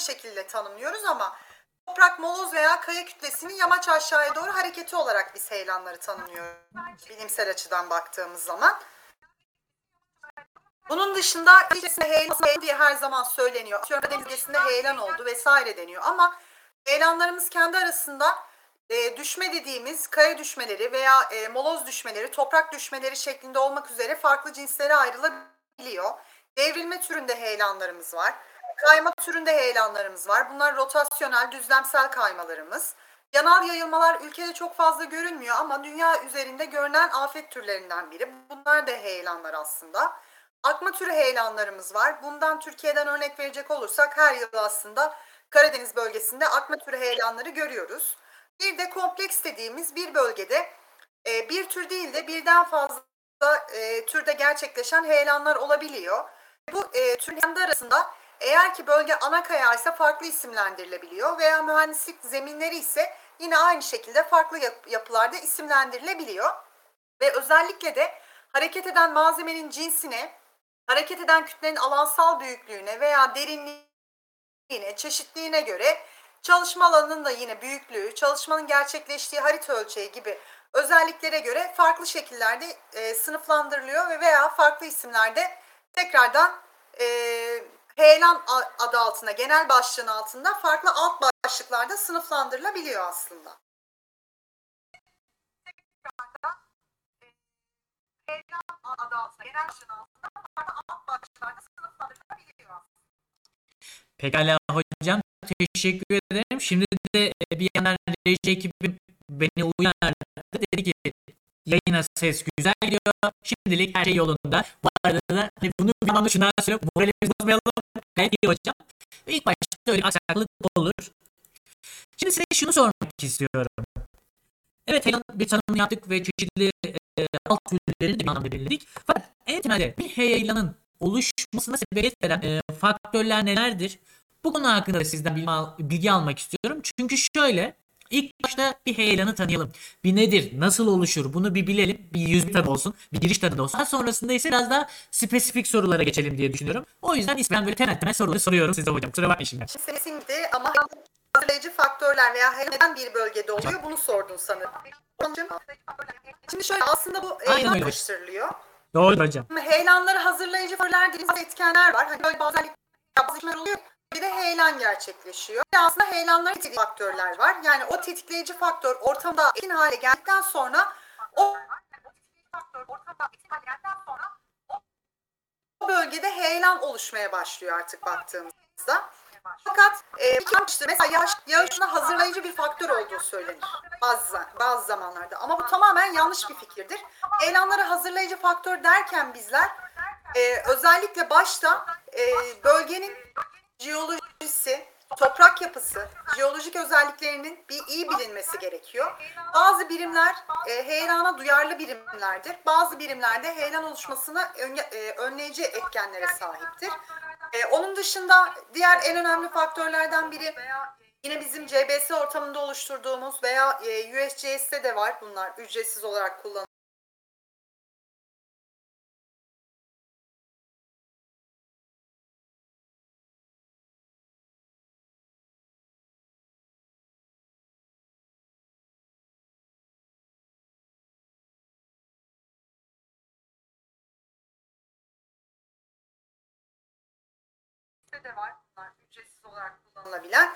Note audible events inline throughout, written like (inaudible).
şekilde tanımlıyoruz ama toprak, moloz veya kaya kütlesinin yamaç aşağıya doğru hareketi olarak biz heyelanları tanımlıyoruz bilimsel açıdan baktığımız zaman. Bunun dışında içerisinde heyelan diye her zaman söyleniyor. Atıyorum denizgesinde heyelan oldu vesaire deniyor ama heyelanlarımız kendi arasında e, düşme dediğimiz kaya düşmeleri veya e, moloz düşmeleri, toprak düşmeleri şeklinde olmak üzere farklı cinslere ayrılabiliyor. Devrilme türünde heyelanlarımız var. Kayma türünde heyelanlarımız var. Bunlar rotasyonel, düzlemsel kaymalarımız. Yanal yayılmalar ülkede çok fazla görünmüyor ama dünya üzerinde görünen afet türlerinden biri. Bunlar da heyelanlar aslında. Akma türü heyelanlarımız var. Bundan Türkiye'den örnek verecek olursak her yıl aslında Karadeniz bölgesinde akma türü heyelanları görüyoruz. Bir de kompleks dediğimiz bir bölgede e, bir tür değil de birden fazla e, türde gerçekleşen heyelanlar olabiliyor. Bu e, türler arasında eğer ki bölge ana kaya ise farklı isimlendirilebiliyor veya mühendislik zeminleri ise yine aynı şekilde farklı yap- yapılarda isimlendirilebiliyor. Ve özellikle de hareket eden malzemenin cinsine, hareket eden kütlenin alansal büyüklüğüne veya derinliğine, çeşitliğine göre çalışma alanının da yine büyüklüğü, çalışmanın gerçekleştiği harita ölçeği gibi özelliklere göre farklı şekillerde e, sınıflandırılıyor ve veya farklı isimlerde tekrardan e, heyelan adı altında, genel başlığın altında farklı alt başlıklarda sınıflandırılabiliyor aslında. Pekala hocam teşekkür ederim. Şimdi de e, bir yandan reji ekibim beni uyardı. Dedi ki yayına ses güzel gidiyor. Şimdilik her şey yolunda. Bu arada da hani bunu bir anlamda şuna söylüyorum. Moralimizi bozmayalım. Gayet iyi hocam. İlk başta öyle aksaklık olur. Şimdi size şunu sormak istiyorum. Evet heyelan bir tanım yaptık ve çeşitli e, alt türlerini de bir anlamda belirledik. Fakat en temelde bir heyelanın oluşmasına sebebiyet veren e, faktörler nelerdir? Bu konu hakkında da sizden bilgi almak istiyorum. Çünkü şöyle ilk başta bir heyelanı tanıyalım. Bir nedir? Nasıl oluşur? Bunu bir bilelim. Bir yüz tadı olsun. Bir giriş tadı olsun. Daha sonrasında ise biraz daha spesifik sorulara geçelim diye düşünüyorum. O yüzden ismen böyle temel temel soruları soruyorum size hocam. Kusura bakmayın şimdi. Kesinlikle ama hazırlayıcı faktörler veya neden bir bölgede oluyor bunu sordun sanırım. Şimdi şöyle aslında bu heyelan karıştırılıyor. Doğru hocam. Heyelanları hazırlayıcı faktörler dediğimiz etkenler var. Hani böyle bazen bazı oluyor. Bir de heyelan gerçekleşiyor. Ve aslında heyelanların tetikleyici faktörler var. Yani o tetikleyici faktör ortamda etkin hale geldikten sonra o o bölgede heyelan oluşmaya başlıyor artık baktığımızda. Fakat e, mesela yağış, yağışın hazırlayıcı bir faktör olduğu söylenir bazı, bazı zamanlarda. Ama bu tamamen yanlış bir fikirdir. Heyelanları hazırlayıcı faktör derken bizler e, özellikle başta e, bölgenin jeolojisi, toprak yapısı, jeolojik özelliklerinin bir iyi bilinmesi gerekiyor. Bazı birimler e, heyelana duyarlı birimlerdir. Bazı birimlerde heyelan oluşmasını önge- e, önleyici etkenlere sahiptir. E, onun dışında diğer en önemli faktörlerden biri yine bizim CBS ortamında oluşturduğumuz veya USGS'te de var bunlar ücretsiz olarak kullanılan. De var. Bunlar ücretsiz olarak kullanılabilen.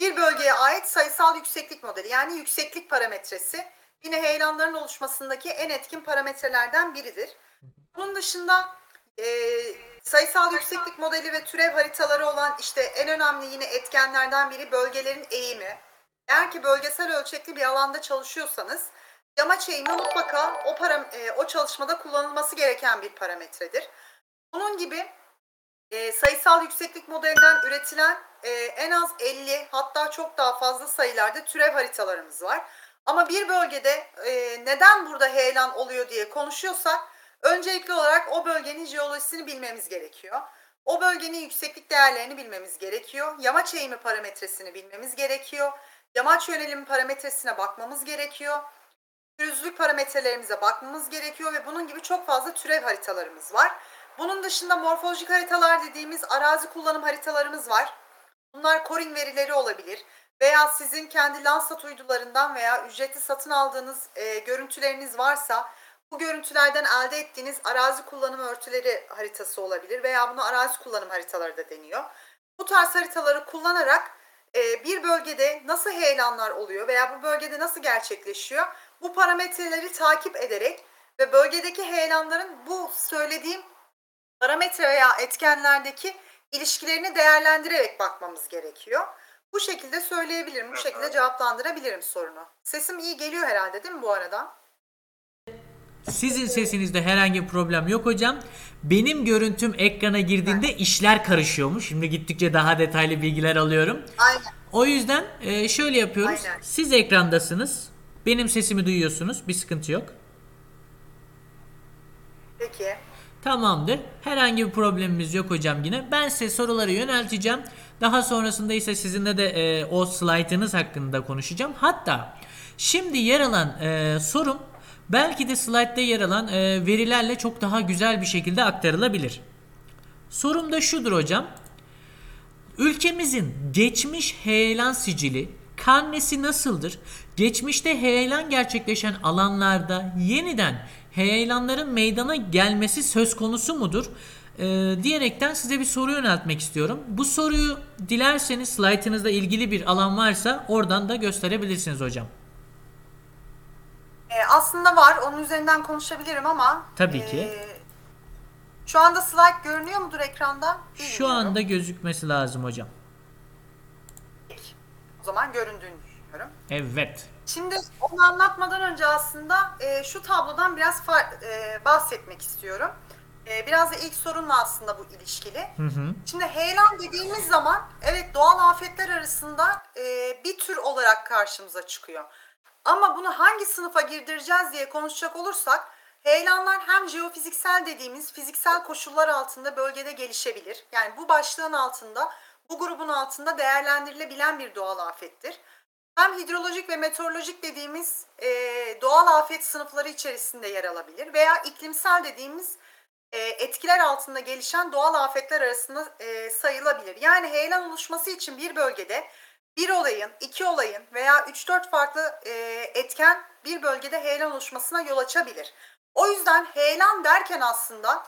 Bir bölgeye ait sayısal yükseklik modeli yani yükseklik parametresi yine heyelanların oluşmasındaki en etkin parametrelerden biridir. Bunun dışında e, sayısal yükseklik modeli ve türev haritaları olan işte en önemli yine etkenlerden biri bölgelerin eğimi. Eğer ki bölgesel ölçekli bir alanda çalışıyorsanız yamaç eğimi mutlaka o, param- e, o çalışmada kullanılması gereken bir parametredir. Bunun gibi e, sayısal yükseklik modelinden üretilen e, en az 50 hatta çok daha fazla sayılarda türev haritalarımız var. Ama bir bölgede e, neden burada heyelan oluyor diye konuşuyorsak öncelikli olarak o bölgenin jeolojisini bilmemiz gerekiyor. O bölgenin yükseklik değerlerini bilmemiz gerekiyor. Yamaç eğimi parametresini bilmemiz gerekiyor. Yamaç yönelimi parametresine bakmamız gerekiyor. Pürüzlük parametrelerimize bakmamız gerekiyor ve bunun gibi çok fazla türev haritalarımız var. Bunun dışında morfolojik haritalar dediğimiz arazi kullanım haritalarımız var. Bunlar coring verileri olabilir. Veya sizin kendi Landsat uydularından veya ücretli satın aldığınız e, görüntüleriniz varsa bu görüntülerden elde ettiğiniz arazi kullanım örtüleri haritası olabilir veya buna arazi kullanım haritaları da deniyor. Bu tarz haritaları kullanarak e, bir bölgede nasıl heyelanlar oluyor veya bu bölgede nasıl gerçekleşiyor bu parametreleri takip ederek ve bölgedeki heyelanların bu söylediğim parametre veya etkenlerdeki ilişkilerini değerlendirerek bakmamız gerekiyor. Bu şekilde söyleyebilirim, bu şekilde cevaplandırabilirim sorunu. Sesim iyi geliyor herhalde değil mi bu arada? Sizin sesinizde herhangi bir problem yok hocam. Benim görüntüm ekrana girdiğinde işler karışıyormuş. Şimdi gittikçe daha detaylı bilgiler alıyorum. Aynen. O yüzden e, şöyle yapıyoruz. Aynen. Siz ekrandasınız. Benim sesimi duyuyorsunuz. Bir sıkıntı yok. Peki. Tamamdır. Herhangi bir problemimiz yok hocam yine. Ben size soruları yönelteceğim. Daha sonrasında ise sizinle de e, o slaytınız hakkında konuşacağım. Hatta şimdi yer alan e, sorum belki de slaytta yer alan e, verilerle çok daha güzel bir şekilde aktarılabilir. Sorum da şudur hocam. Ülkemizin geçmiş heyelan sicili karnesi nasıldır? Geçmişte heyelan gerçekleşen alanlarda yeniden heyelanların meydana gelmesi söz konusu mudur? Ee, diyerekten size bir soru yöneltmek istiyorum. Bu soruyu dilerseniz slaytınızda ilgili bir alan varsa oradan da gösterebilirsiniz hocam. Ee, aslında var, onun üzerinden konuşabilirim ama... Tabii ki. e, şu anda slide görünüyor mudur ekranda? Şu Bilmiyorum. anda gözükmesi lazım hocam. O zaman göründüğünü düşünüyorum. Evet. Şimdi onu anlatmadan önce aslında e, şu tablodan biraz e, bahsetmek istiyorum. E, biraz da ilk sorunla aslında bu ilişkili. Hı hı. Şimdi heyelan dediğimiz zaman evet doğal afetler arasında e, bir tür olarak karşımıza çıkıyor. Ama bunu hangi sınıfa girdireceğiz diye konuşacak olursak heyelanlar hem jeofiziksel dediğimiz fiziksel koşullar altında bölgede gelişebilir. Yani bu başlığın altında, bu grubun altında değerlendirilebilen bir doğal afettir. Hem hidrolojik ve meteorolojik dediğimiz e, doğal afet sınıfları içerisinde yer alabilir veya iklimsel dediğimiz e, etkiler altında gelişen doğal afetler arasında e, sayılabilir. Yani heyelan oluşması için bir bölgede bir olayın, iki olayın veya 3-4 farklı e, etken bir bölgede heyelan oluşmasına yol açabilir. O yüzden heyelan derken aslında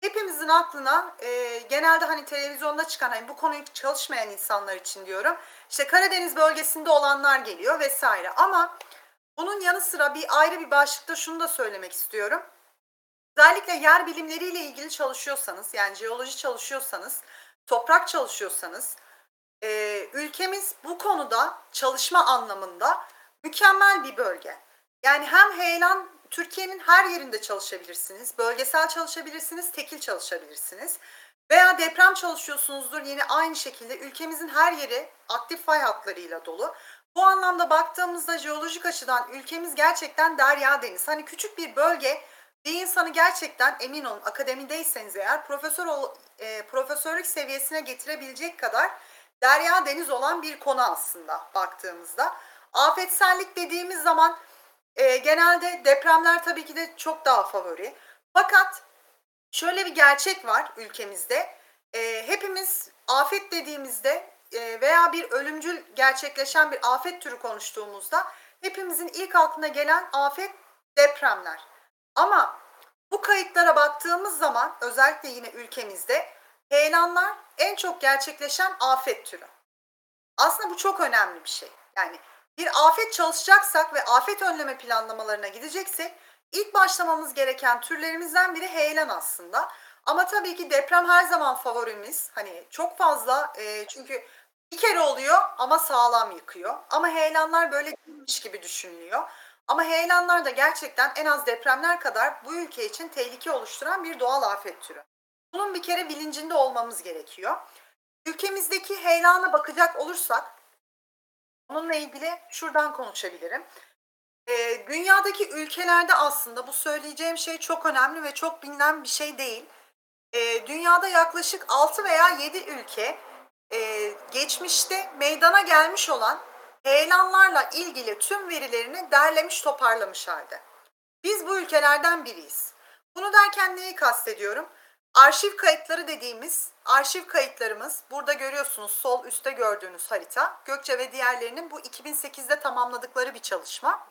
hepimizin aklına e, genelde hani televizyonda çıkan hani bu konuyu çalışmayan insanlar için diyorum. işte Karadeniz bölgesinde olanlar geliyor vesaire ama bunun yanı sıra bir ayrı bir başlıkta şunu da söylemek istiyorum. Özellikle yer bilimleriyle ilgili çalışıyorsanız, yani jeoloji çalışıyorsanız, toprak çalışıyorsanız, e, ülkemiz bu konuda çalışma anlamında mükemmel bir bölge. Yani hem heyelan Türkiye'nin her yerinde çalışabilirsiniz, bölgesel çalışabilirsiniz, tekil çalışabilirsiniz. Veya deprem çalışıyorsunuzdur yine aynı şekilde ülkemizin her yeri aktif fay hatlarıyla dolu. Bu anlamda baktığımızda jeolojik açıdan ülkemiz gerçekten derya deniz. Hani küçük bir bölge bir insanı gerçekten emin olun akademideyseniz eğer profesör e, profesörlük seviyesine getirebilecek kadar derya deniz olan bir konu aslında baktığımızda. Afetsellik dediğimiz zaman e, genelde depremler tabii ki de çok daha favori. Fakat şöyle bir gerçek var ülkemizde. E, hepimiz afet dediğimizde e, veya bir ölümcül gerçekleşen bir afet türü konuştuğumuzda hepimizin ilk aklına gelen afet depremler. Ama bu kayıtlara baktığımız zaman özellikle yine ülkemizde heyelanlar en çok gerçekleşen afet türü. Aslında bu çok önemli bir şey. Yani bir afet çalışacaksak ve afet önleme planlamalarına gideceksek ilk başlamamız gereken türlerimizden biri heyelan aslında. Ama tabii ki deprem her zaman favorimiz. Hani çok fazla e, çünkü bir kere oluyor ama sağlam yıkıyor. Ama heyelanlar böyle değilmiş gibi düşünülüyor. Ama heyelanlar da gerçekten en az depremler kadar bu ülke için tehlike oluşturan bir doğal afet türü. Bunun bir kere bilincinde olmamız gerekiyor. Ülkemizdeki heyelana bakacak olursak onunla ilgili şuradan konuşabilirim. Ee, dünyadaki ülkelerde aslında bu söyleyeceğim şey çok önemli ve çok bilinen bir şey değil. Ee, dünyada yaklaşık 6 veya 7 ülke e, geçmişte meydana gelmiş olan heyelanlarla ilgili tüm verilerini derlemiş toparlamış halde. Biz bu ülkelerden biriyiz. Bunu derken neyi kastediyorum? Arşiv kayıtları dediğimiz arşiv kayıtlarımız burada görüyorsunuz sol üstte gördüğünüz harita Gökçe ve diğerlerinin bu 2008'de tamamladıkları bir çalışma.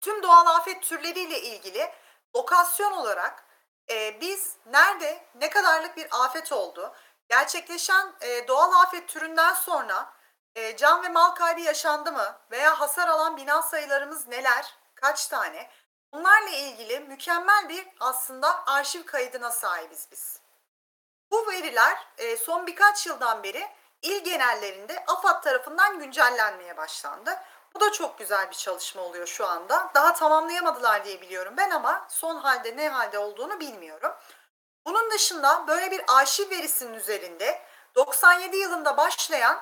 Tüm doğal afet türleriyle ilgili lokasyon olarak e, biz nerede ne kadarlık bir afet oldu, gerçekleşen e, doğal afet türünden sonra e, can ve mal kaybı yaşandı mı veya hasar alan bina sayılarımız neler, kaç tane? Bunlarla ilgili mükemmel bir aslında arşiv kaydına sahibiz biz. Bu veriler e, son birkaç yıldan beri il genellerinde AFAD tarafından güncellenmeye başlandı. Bu da çok güzel bir çalışma oluyor şu anda. Daha tamamlayamadılar diye biliyorum ben ama son halde ne halde olduğunu bilmiyorum. Bunun dışında böyle bir arşiv verisinin üzerinde 97 yılında başlayan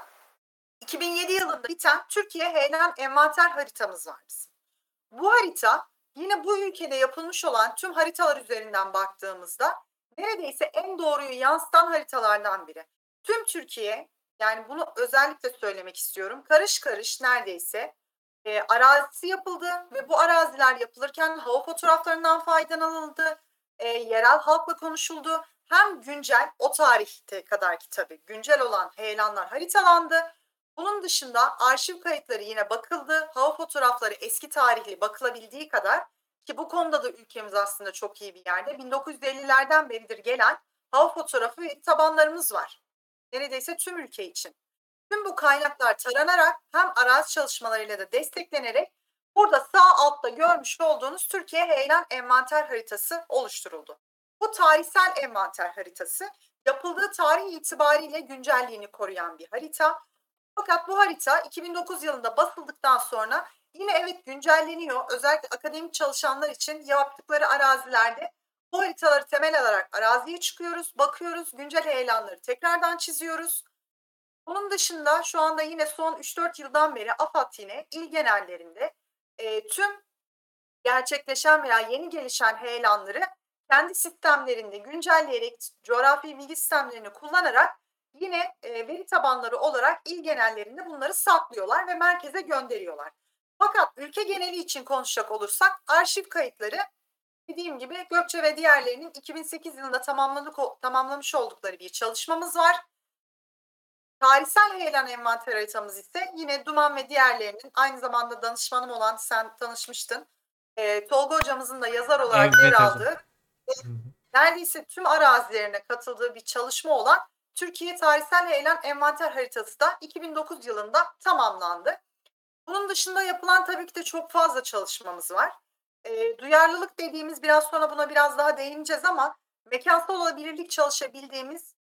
2007 yılında biten Türkiye heyelan envanter haritamız var bizim. Bu harita yine bu ülkede yapılmış olan tüm haritalar üzerinden baktığımızda neredeyse en doğruyu yansıtan haritalardan biri. Tüm Türkiye yani bunu özellikle söylemek istiyorum. Karış karış neredeyse e, arazisi yapıldı ve bu araziler yapılırken hava fotoğraflarından faydalanıldı. E, yerel halkla konuşuldu. Hem güncel o tarihte kadar ki tabii güncel olan heyelanlar haritalandı. Bunun dışında arşiv kayıtları yine bakıldı. Hava fotoğrafları eski tarihli bakılabildiği kadar ki bu konuda da ülkemiz aslında çok iyi bir yerde. 1950'lerden beridir gelen hava fotoğrafı ve tabanlarımız var. Neredeyse tüm ülke için. Tüm bu kaynaklar taranarak hem arazi çalışmalarıyla da desteklenerek burada sağ altta görmüş olduğunuz Türkiye Heyelan Envanter Haritası oluşturuldu. Bu tarihsel envanter haritası yapıldığı tarih itibariyle güncelliğini koruyan bir harita. Fakat bu harita 2009 yılında basıldıktan sonra yine evet güncelleniyor. Özellikle akademik çalışanlar için yaptıkları arazilerde bu haritaları temel alarak araziye çıkıyoruz, bakıyoruz, güncel heyelanları tekrardan çiziyoruz. Bunun dışında şu anda yine son 3-4 yıldan beri AFAD yine il genellerinde e, tüm gerçekleşen veya yeni gelişen heyelanları kendi sistemlerinde güncelleyerek coğrafi bilgi sistemlerini kullanarak yine e, veri tabanları olarak il genellerinde bunları saklıyorlar ve merkeze gönderiyorlar. Fakat ülke geneli için konuşacak olursak arşiv kayıtları dediğim gibi Gökçe ve diğerlerinin 2008 yılında tamamlamış oldukları bir çalışmamız var. Tarihsel heyelan envanter haritamız ise yine Duman ve diğerlerinin aynı zamanda danışmanım olan sen tanışmıştın. E, Tolga hocamızın da yazar olarak Evet, yer aldığı neredeyse tüm arazilerine katıldığı bir çalışma olan Türkiye Tarihsel Heyelan Envanter Haritası da 2009 yılında tamamlandı. Bunun dışında yapılan tabii ki de çok fazla çalışmamız var. E, duyarlılık dediğimiz biraz sonra buna biraz daha değineceğiz ama mekansal olabilirlik çalışabildiğimiz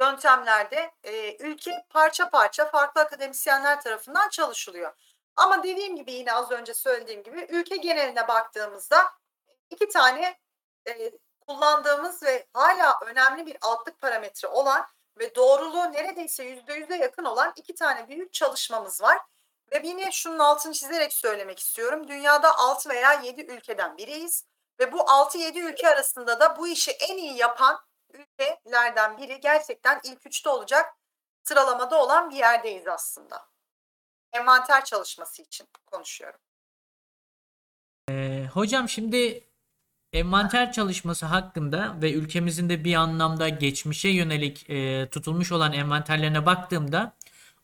yöntemlerde e, ülke parça parça farklı akademisyenler tarafından çalışılıyor. Ama dediğim gibi yine az önce söylediğim gibi ülke geneline baktığımızda iki tane e, kullandığımız ve hala önemli bir altlık parametre olan ve doğruluğu neredeyse yüzde yüze yakın olan iki tane büyük çalışmamız var. Ve yine şunun altını çizerek söylemek istiyorum. Dünyada 6 veya 7 ülkeden biriyiz. Ve bu 6-7 ülke arasında da bu işi en iyi yapan ülkelerden biri gerçekten ilk üçte olacak sıralamada olan bir yerdeyiz aslında. Envanter çalışması için konuşuyorum. Ee, hocam şimdi envanter çalışması hakkında ve ülkemizin de bir anlamda geçmişe yönelik e, tutulmuş olan envanterlerine baktığımda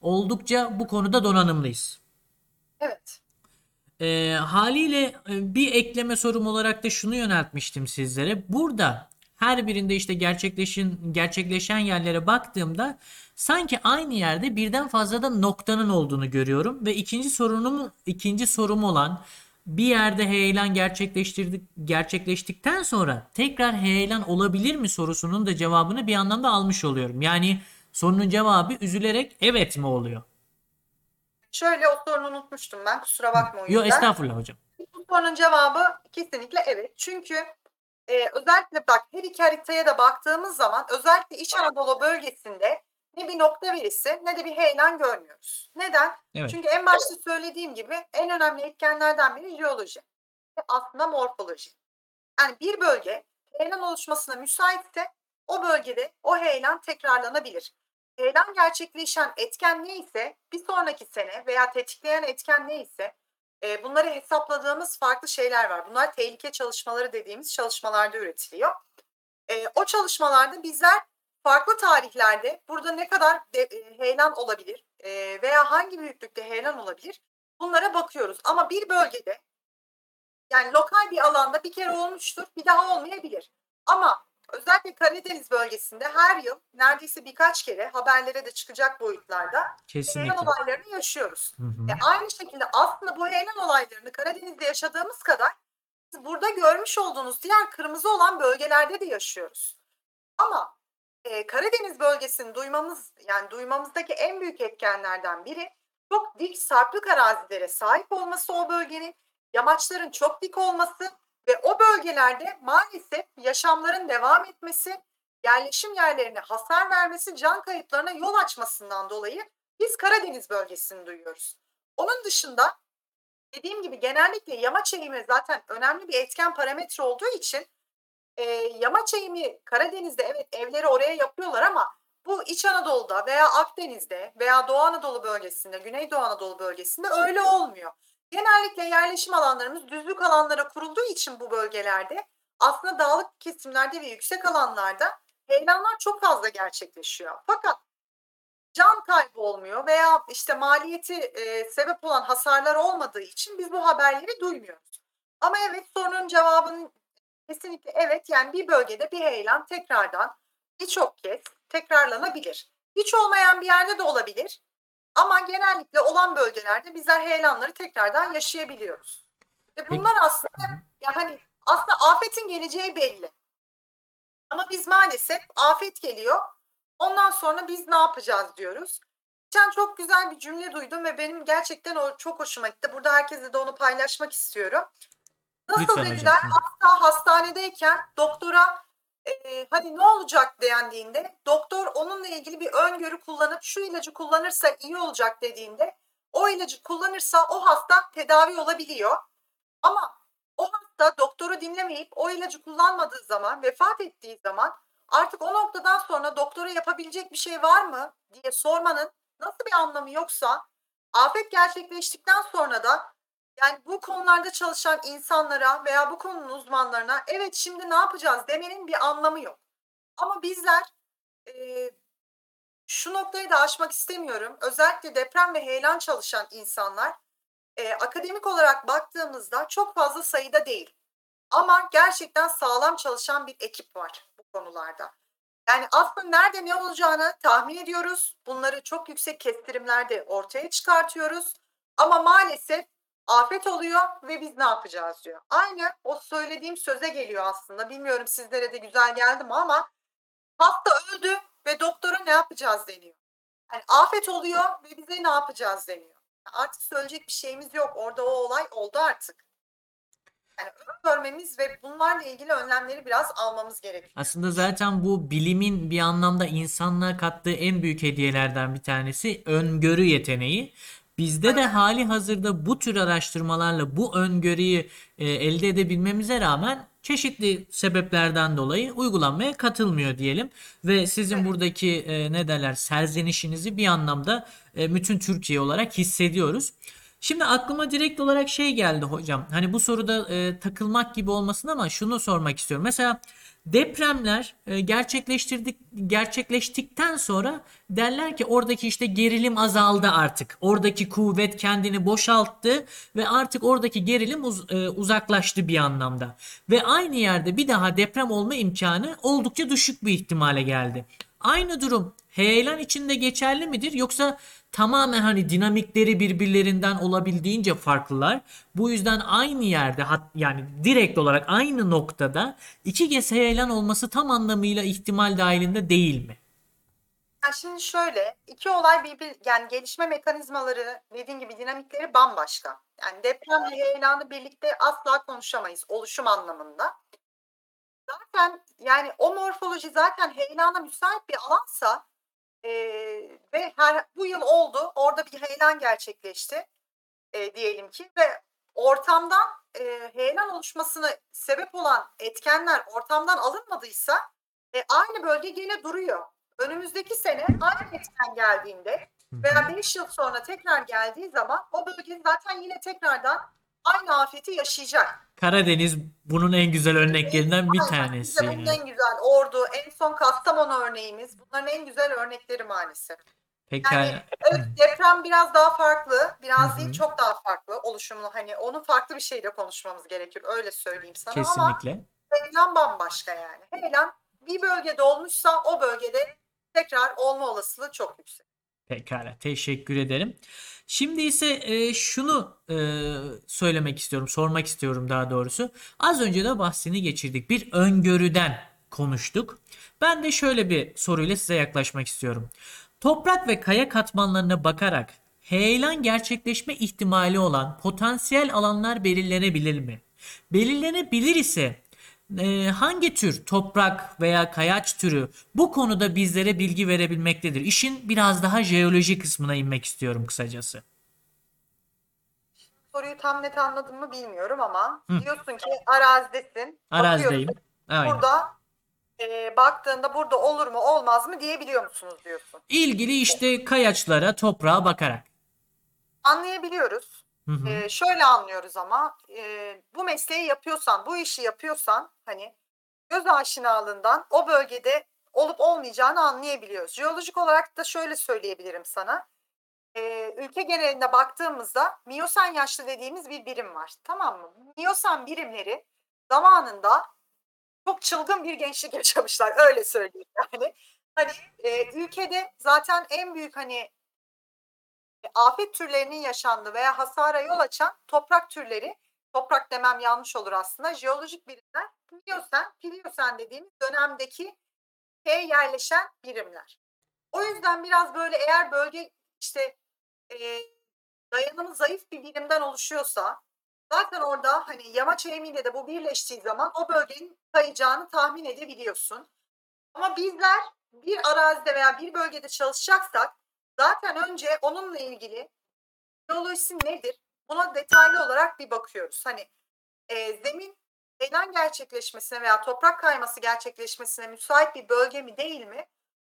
oldukça bu konuda donanımlıyız. Evet. E, haliyle e, bir ekleme sorum olarak da şunu yöneltmiştim sizlere. Burada her birinde işte gerçekleşen gerçekleşen yerlere baktığımda sanki aynı yerde birden fazla da noktanın olduğunu görüyorum ve ikinci sorunum ikinci sorum olan bir yerde heyelan gerçekleştirdik gerçekleştikten sonra tekrar heyelan olabilir mi sorusunun da cevabını bir anlamda almış oluyorum. Yani sorunun cevabı üzülerek evet mi oluyor? Şöyle o sorunu unutmuştum ben kusura bakma o Yok yüzden. estağfurullah hocam. Bu sorunun cevabı kesinlikle evet. Çünkü e, özellikle bak her iki haritaya da baktığımız zaman özellikle İç Anadolu bölgesinde ne bir nokta verisi ne de bir heyelan görmüyoruz. Neden? Evet. Çünkü en başta söylediğim gibi en önemli etkenlerden biri jeoloji ve aslında morfoloji. Yani bir bölge heyelan oluşmasına müsaitse o bölgede o heyelan tekrarlanabilir. Heyelan gerçekleşen etken neyse bir sonraki sene veya tetikleyen etken neyse e, bunları hesapladığımız farklı şeyler var. Bunlar tehlike çalışmaları dediğimiz çalışmalarda üretiliyor. E, o çalışmalarda bizler farklı tarihlerde burada ne kadar de, e, heyelan olabilir e, veya hangi büyüklükte heyelan olabilir bunlara bakıyoruz. Ama bir bölgede yani lokal bir alanda bir kere olmuştur bir daha olmayabilir. Ama özellikle Karadeniz bölgesinde her yıl neredeyse birkaç kere haberlere de çıkacak boyutlarda Kesinlikle. heyelan olaylarını yaşıyoruz. Hı hı. E, aynı şekilde aslında bu heyelan olaylarını Karadeniz'de yaşadığımız kadar burada görmüş olduğunuz diğer kırmızı olan bölgelerde de yaşıyoruz. Ama e, Karadeniz bölgesini duymamız yani duymamızdaki en büyük etkenlerden biri çok dik sarplık arazilere sahip olması o bölgenin, yamaçların çok dik olması ve o bölgelerde maalesef yaşamların devam etmesi, yerleşim yerlerine hasar vermesi, can kayıplarına yol açmasından dolayı biz Karadeniz bölgesini duyuyoruz. Onun dışında dediğim gibi genellikle yamaç eğimi zaten önemli bir etken parametre olduğu için e, yamaç eğimi Karadeniz'de evet evleri oraya yapıyorlar ama bu İç Anadolu'da veya Akdeniz'de veya Doğu Anadolu bölgesinde, Güneydoğu Anadolu bölgesinde öyle olmuyor. Genellikle yerleşim alanlarımız düzlük alanlara kurulduğu için bu bölgelerde aslında dağlık kesimlerde ve yüksek alanlarda heyelanlar çok fazla gerçekleşiyor. Fakat can kaybı olmuyor veya işte maliyeti e, sebep olan hasarlar olmadığı için biz bu haberleri duymuyoruz. Ama evet sorunun cevabının kesinlikle evet yani bir bölgede bir heyelan tekrardan birçok kez tekrarlanabilir. Hiç olmayan bir yerde de olabilir. Ama genellikle olan bölgelerde bizler heyelanları tekrardan yaşayabiliyoruz. Ve bunlar aslında yani aslında afetin geleceği belli. Ama biz maalesef afet geliyor. Ondan sonra biz ne yapacağız diyoruz. Geçen çok güzel bir cümle duydum ve benim gerçekten o çok hoşuma gitti. Burada herkese de onu paylaşmak istiyorum. Nasıl Lütfen hocam. dediler hasta hastanedeyken doktora e, hani ne olacak dendiğinde doktor onunla ilgili bir öngörü kullanıp şu ilacı kullanırsa iyi olacak dediğinde o ilacı kullanırsa o hasta tedavi olabiliyor. Ama o hasta doktoru dinlemeyip o ilacı kullanmadığı zaman vefat ettiği zaman artık o noktadan sonra doktora yapabilecek bir şey var mı diye sormanın nasıl bir anlamı yoksa afet gerçekleştikten sonra da yani bu konularda çalışan insanlara veya bu konunun uzmanlarına evet şimdi ne yapacağız demenin bir anlamı yok. Ama bizler e, şu noktayı da aşmak istemiyorum. Özellikle deprem ve heyelan çalışan insanlar e, akademik olarak baktığımızda çok fazla sayıda değil. Ama gerçekten sağlam çalışan bir ekip var bu konularda. Yani aslında nerede ne olacağını tahmin ediyoruz. Bunları çok yüksek kestirimlerde ortaya çıkartıyoruz. Ama maalesef afet oluyor ve biz ne yapacağız diyor. Aynı o söylediğim söze geliyor aslında. Bilmiyorum sizlere de güzel geldi mi ama hasta öldü ve doktora ne yapacağız deniyor. Yani afet oluyor ve bize ne yapacağız deniyor. Artık söyleyecek bir şeyimiz yok. Orada o olay oldu artık. Yani görmemiz ve bunlarla ilgili önlemleri biraz almamız gerekiyor. Aslında zaten bu bilimin bir anlamda insanlığa kattığı en büyük hediyelerden bir tanesi öngörü yeteneği. Bizde de hali hazırda bu tür araştırmalarla bu öngörüyü e, elde edebilmemize rağmen çeşitli sebeplerden dolayı uygulanmaya katılmıyor diyelim. Ve sizin Evet. buradaki e, ne derler serzenişinizi bir anlamda e, bütün Türkiye olarak hissediyoruz. Şimdi aklıma direkt olarak şey geldi hocam. Hani bu soruda e, takılmak gibi olmasın ama şunu sormak istiyorum. Mesela depremler e, gerçekleştirdik gerçekleştikten sonra derler ki oradaki işte gerilim azaldı artık. Oradaki kuvvet kendini boşalttı ve artık oradaki gerilim uz- e, uzaklaştı bir anlamda. Ve aynı yerde bir daha deprem olma imkanı oldukça düşük bir ihtimale geldi. Aynı durum heyelan içinde geçerli midir yoksa tamamen hani dinamikleri birbirlerinden olabildiğince farklılar. Bu yüzden aynı yerde hat, yani direkt olarak aynı noktada iki kez heyelan olması tam anlamıyla ihtimal dahilinde değil mi? Yani şimdi şöyle iki olay birbir yani gelişme mekanizmaları dediğim gibi dinamikleri bambaşka. Yani deprem ve heyelanı birlikte asla konuşamayız oluşum anlamında. Zaten yani o morfoloji zaten heyelana müsait bir alansa eee, ve her bu yıl oldu orada bir heyelan gerçekleşti eee, diyelim ki ve ortamdan eee heyelan oluşmasına sebep olan etkenler ortamdan alınmadıysa e, aynı bölge gene duruyor. Önümüzdeki sene aynı etken geldiğinde veya 5 yıl sonra tekrar geldiği zaman o bölge zaten yine tekrardan aynı afeti yaşayacak. Karadeniz bunun en güzel örneklerinden bir Aynen, tanesi. bunun en güzel Ordu, en son Kastamonu örneğimiz. Bunların en güzel örnekleri maalesef. Pekala. Yani evet deprem biraz daha farklı, biraz değil çok daha farklı oluşumlu. Hani onu farklı bir şeyle konuşmamız gerekir. Öyle söyleyeyim sana ama Kesinlikle. heyelan bambaşka yani. Heyelan bir bölgede olmuşsa o bölgede tekrar olma olasılığı çok yüksek. Pekala, teşekkür ederim. Şimdi ise e, şunu e, söylemek istiyorum, sormak istiyorum daha doğrusu. Az önce de bahsini geçirdik. Bir öngörüden konuştuk. Ben de şöyle bir soruyla size yaklaşmak istiyorum. Toprak ve kaya katmanlarına bakarak heyelan gerçekleşme ihtimali olan potansiyel alanlar belirlenebilir mi? Belirlenebilir ise e, hangi tür toprak veya kayaç türü bu konuda bizlere bilgi verebilmektedir? İşin biraz daha jeoloji kısmına inmek istiyorum kısacası. Soruyu tam net anladım mı bilmiyorum ama Hı. diyorsun ki arazidesin. Arazideyim. Aynen. Burada e, baktığında burada olur mu olmaz mı diyebiliyor musunuz diyorsun. İlgili işte kayaçlara, toprağa bakarak. Anlayabiliyoruz. Hı hı. Ee, şöyle anlıyoruz ama e, bu mesleği yapıyorsan, bu işi yapıyorsan hani göz aşinalığından o bölgede olup olmayacağını anlayabiliyoruz. Jeolojik olarak da şöyle söyleyebilirim sana. Ee, ülke genelinde baktığımızda miyosen yaşlı dediğimiz bir birim var. Tamam mı? Miyosen birimleri zamanında çok çılgın bir gençlik (laughs) yaşamışlar. Öyle söyleyeyim yani. Hani e, ülkede zaten en büyük hani afet türlerinin yaşandığı veya hasara yol açan toprak türleri, toprak demem yanlış olur aslında, jeolojik birimler, Miyosen, Pliosen dediğimiz dönemdeki şeye yerleşen birimler. O yüzden biraz böyle eğer bölge işte e, dayanımı zayıf bir birimden oluşuyorsa zaten orada hani yamaç eğimiyle de bu birleştiği zaman o bölgenin kayacağını tahmin edebiliyorsun. Ama bizler bir arazide veya bir bölgede çalışacaksak zaten önce onunla ilgili jeolojisi nedir? Buna detaylı olarak bir bakıyoruz. Hani e, zemin heyelan gerçekleşmesine veya toprak kayması gerçekleşmesine müsait bir bölge mi değil mi?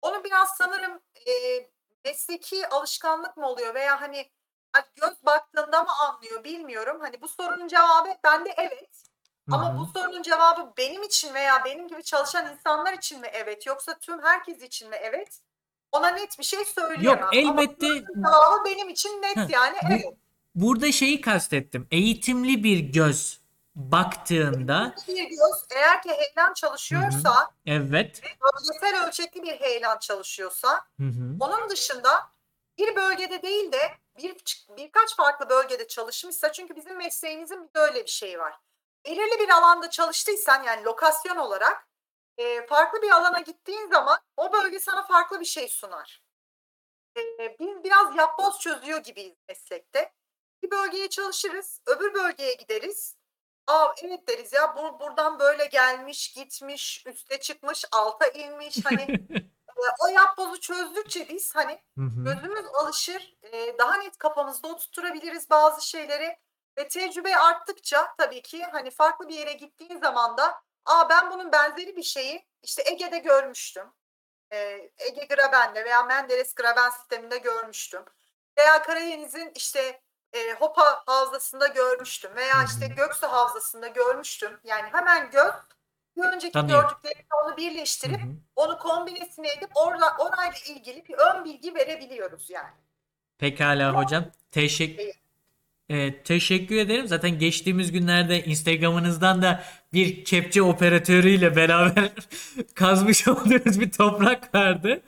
Onu biraz sanırım e, mesleki alışkanlık mı oluyor veya hani göz baktığında mı anlıyor bilmiyorum. Hani bu sorunun cevabı bende evet. Ama hı. bu sorunun cevabı benim için veya benim gibi çalışan insanlar için mi evet yoksa tüm herkes için mi evet? Ona net bir şey söyleyemem. Yok Ama elbette cevabı benim için net Heh, yani bu- evet. burada şeyi kastettim. Eğitimli bir göz baktığında Bir göz eğer ki heyelan çalışıyorsa, evet. bölgesel ölçekli bir heyelan çalışıyorsa, Hı hı. onun dışında bir bölgede değil de bir birkaç farklı bölgede çalışmışsa çünkü bizim mesleğimizin bir de öyle bir şeyi var. Belirli bir alanda çalıştıysan yani lokasyon olarak e, farklı bir alana gittiğin zaman o bölge sana farklı bir şey sunar. E, biz biraz yapboz çözüyor gibiyiz meslekte. Bir bölgeye çalışırız, öbür bölgeye gideriz. Aa evet deriz ya bu buradan böyle gelmiş, gitmiş, üste çıkmış, alta inmiş. Hani (laughs) o yapbozu çözdükçe biz hani Hı hı. gözümüz alışır, e, daha net kafamızda oturtturabiliriz bazı şeyleri ve tecrübe arttıkça tabii ki hani farklı bir yere gittiğin zaman da aa ben bunun benzeri bir şeyi işte Ege'de görmüştüm. E, Ege Graben'de veya Menderes Graben sisteminde görmüştüm. Veya Karadeniz'in işte e, Hopa Havzası'nda görmüştüm veya işte. Göksu Havzası'nda görmüştüm. Yani hemen göz bir önceki Tanıyor. gördüklerini onu birleştirip hı. onu kombinesine edip orada orayla ilgili bir ön bilgi verebiliyoruz yani. Pekala hocam. Teşekkür Evet, teşekkür ederim. Zaten geçtiğimiz günlerde Instagram'ınızdan da bir kepçe operatörüyle beraber (laughs) kazmış (laughs) olduğunuz bir toprak vardı.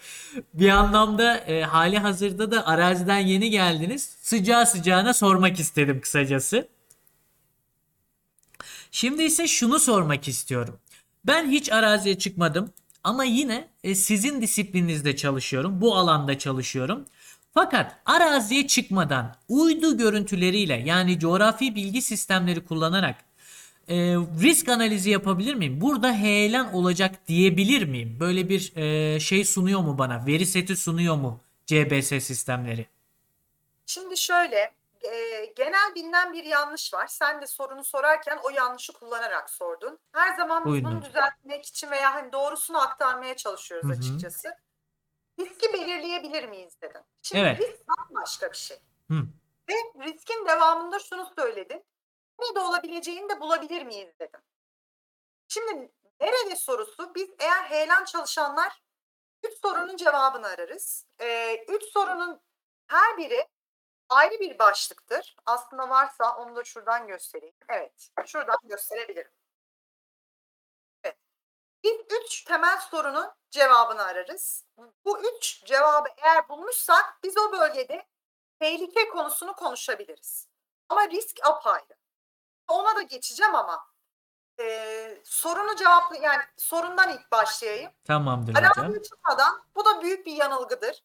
Bir anlamda e, hali hazırda da araziden yeni geldiniz. Sıcağı sıcağına sormak istedim kısacası. Şimdi ise şunu sormak istiyorum. Ben hiç araziye çıkmadım ama yine e, sizin disiplininizde çalışıyorum. Bu alanda çalışıyorum. Fakat araziye çıkmadan uydu görüntüleriyle yani coğrafi bilgi sistemleri kullanarak e, risk analizi yapabilir miyim? Burada heyelan olacak diyebilir miyim? Böyle bir e, şey sunuyor mu bana? Veri seti sunuyor mu CBS sistemleri? Şimdi şöyle e, genel bilinen bir yanlış var. Sen de sorunu sorarken o yanlışı kullanarak sordun. Her zaman biz Buyurun bunu düzeltmek için veya hani doğrusunu aktarmaya çalışıyoruz Hı hı. açıkçası. Riski belirleyebilir miyiz dedin. Şimdi Evet. risk bambaşka bir şey. Hı. Ve riskin devamında şunu söyledin. nerede olabileceğini de bulabilir miyiz dedim. Şimdi nerede sorusu biz eğer heyelan çalışanlar üç sorunun cevabını ararız. Ee, üç sorunun her biri ayrı bir başlıktır. Aslında varsa onu da şuradan göstereyim. Evet, şuradan gösterebilirim. Biz üç temel sorunun cevabını ararız. Bu üç cevabı eğer bulmuşsak biz o bölgede tehlike konusunu konuşabiliriz. Ama risk apayrı. Ona da geçeceğim ama e, sorunu cevaplı yani sorundan ilk başlayayım. Tamamdır hocam. Çıkmadan bu da büyük bir yanılgıdır.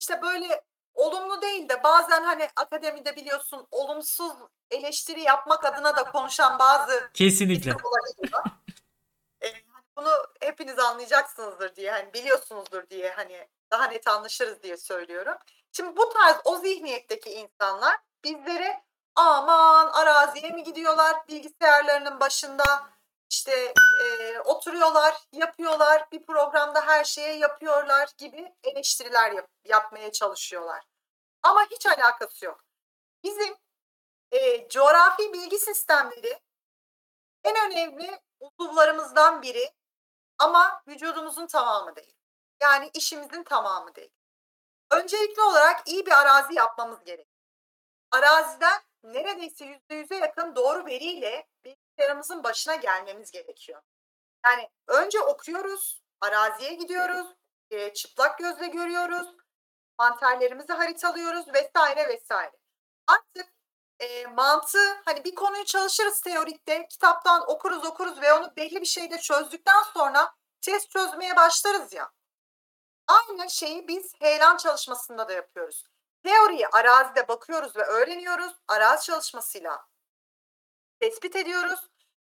İşte böyle olumlu değil de bazen hani akademide biliyorsun olumsuz eleştiri yapmak adına da konuşan bazı Kesinlikle. olabiliyor. Bunu hepiniz anlayacaksınızdır diye hani biliyorsunuzdur diye hani daha net anlaşırız diye söylüyorum. Şimdi bu tarz o zihniyetteki insanlar bizlere aman araziye mi gidiyorlar bilgisayarlarının başında işte e, oturuyorlar yapıyorlar bir programda her şeye yapıyorlar gibi eleştiriler yap- yapmaya çalışıyorlar. Ama hiç alakası yok. Bizim e, coğrafi bilgi sistemleri en önemli uzuvlarımızdan biri ama vücudumuzun tamamı değil. Yani işimizin tamamı değil. Öncelikli olarak iyi bir arazi yapmamız gerek. Araziden neredeyse yüzde yüze yakın doğru veriyle bilgisayarımızın başına gelmemiz gerekiyor. Yani önce okuyoruz, araziye gidiyoruz, e, çıplak gözle görüyoruz, mantarlarımızı haritalıyoruz vesaire vesaire. Artık e, mantığı hani bir konuyu çalışırız teorikte, kitaptan okuruz okuruz ve onu belli bir şeyde çözdükten sonra test çözmeye başlarız ya. Aynı şeyi biz heyelan çalışmasında da yapıyoruz. Teoriyi arazide bakıyoruz ve öğreniyoruz. Arazi çalışmasıyla tespit ediyoruz.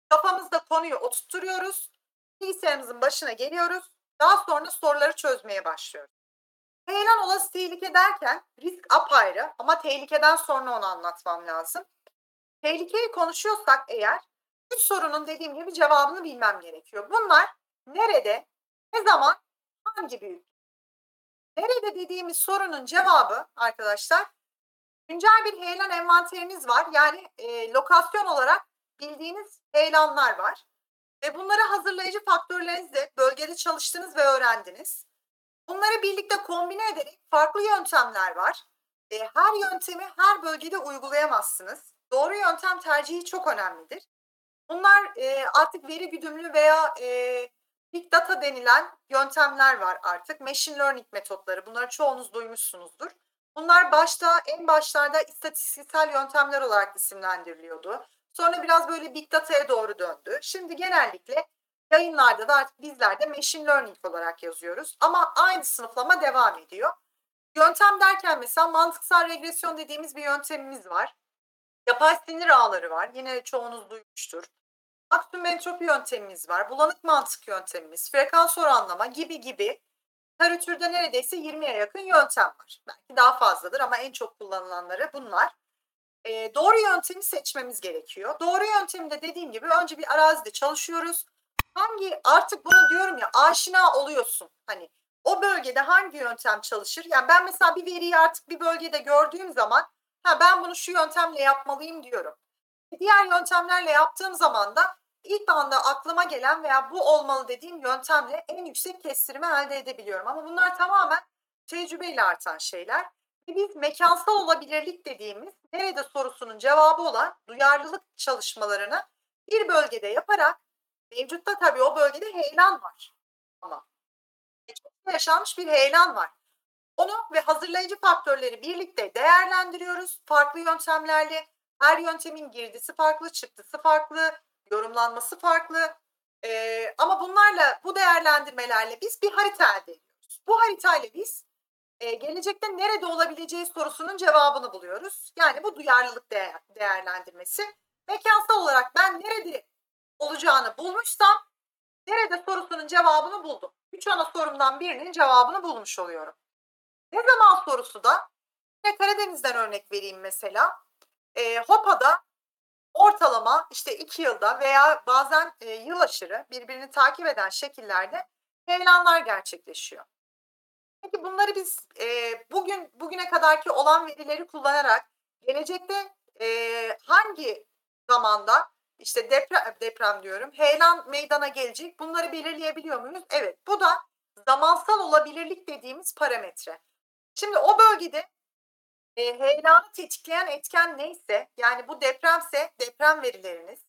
Kafamızda konuyu oturtuyoruz. Bilgisayarımızın başına geliyoruz. Daha sonra soruları çözmeye başlıyoruz. Heyelan olası tehlike derken risk apayrı ama tehlikeden sonra onu anlatmam lazım. Tehlikeyi konuşuyorsak eğer üç sorunun dediğim gibi cevabını bilmem gerekiyor. Bunlar nerede, ne zaman, hangi büyük? Nerede dediğimiz sorunun cevabı arkadaşlar güncel bir heyelan envanteriniz var. Yani e, lokasyon olarak bildiğiniz heyelanlar var. Ve bunları hazırlayıcı faktörlerinizle bölgede çalıştınız ve öğrendiniz. Bunları birlikte kombine ederek farklı yöntemler var. E, her yöntemi her bölgede uygulayamazsınız. Doğru yöntem tercihi çok önemlidir. Bunlar e, artık veri güdümlü veya e, big data denilen yöntemler var artık. Machine learning metotları. Bunları çoğunuz duymuşsunuzdur. Bunlar başta en başlarda istatistiksel yöntemler olarak isimlendiriliyordu. Sonra biraz böyle big data'ya doğru döndü. Şimdi genellikle yayınlarda da artık bizler de machine learning olarak yazıyoruz. Ama aynı sınıflama devam ediyor. Yöntem derken mesela mantıksal regresyon dediğimiz bir yöntemimiz var. Yapay sinir ağları var. Yine çoğunuz duymuştur. Maksimum entropi yöntemimiz var. Bulanık mantık yöntemimiz, frekans oranlama gibi gibi literatürde neredeyse 20'ye yakın yöntem var. Belki daha fazladır ama en çok kullanılanları bunlar. E, doğru yöntemi seçmemiz gerekiyor. Doğru yöntemi de dediğim gibi önce bir arazide çalışıyoruz. Hangi artık bunu diyorum ya aşina oluyorsun. Hani o bölgede hangi yöntem çalışır? Yani ben mesela bir veriyi artık bir bölgede gördüğüm zaman ha ben bunu şu yöntemle yapmalıyım diyorum. Diğer yöntemlerle yaptığım zaman da ilk anda aklıma gelen veya bu olmalı dediğim yöntemle en yüksek kestirimi elde edebiliyorum. Ama bunlar tamamen tecrübeyle artan şeyler. Ve biz mekansal olabilirlik dediğimiz nerede sorusunun cevabı olan duyarlılık çalışmalarını bir bölgede yaparak mevcutta tabii o bölgede heyelan var. Ama geçmişte yaşanmış bir heyelan var. Onu ve hazırlayıcı faktörleri birlikte değerlendiriyoruz farklı yöntemlerle. Her yöntemin girdisi farklı, çıktısı farklı, yorumlanması farklı. Ee, ama bunlarla, bu değerlendirmelerle biz bir harita elde ediyoruz. Bu haritayla biz e, gelecekte nerede olabileceği sorusunun cevabını buluyoruz. Yani bu duyarlılık değer, değerlendirmesi. Mekansal olarak ben nerede olacağını bulmuşsam nerede sorusunun cevabını buldum. Üç ana sorumdan birinin cevabını bulmuş oluyorum. Ne zaman sorusu da yine Karadeniz'den örnek vereyim mesela. E, Hopa'da ortalama işte iki yılda veya bazen e, yıl aşırı birbirini takip eden şekillerde heyelanlar gerçekleşiyor. Peki bunları biz e, bugün bugüne kadarki olan verileri kullanarak gelecekte e, hangi zamanda işte deprem, deprem diyorum heyelan meydana gelecek. Bunları belirleyebiliyor muyuz? Evet. Bu da zamansal olabilirlik dediğimiz parametre. Şimdi o bölgede e, heyelanı tetikleyen etken neyse yani bu depremse deprem verileriniz,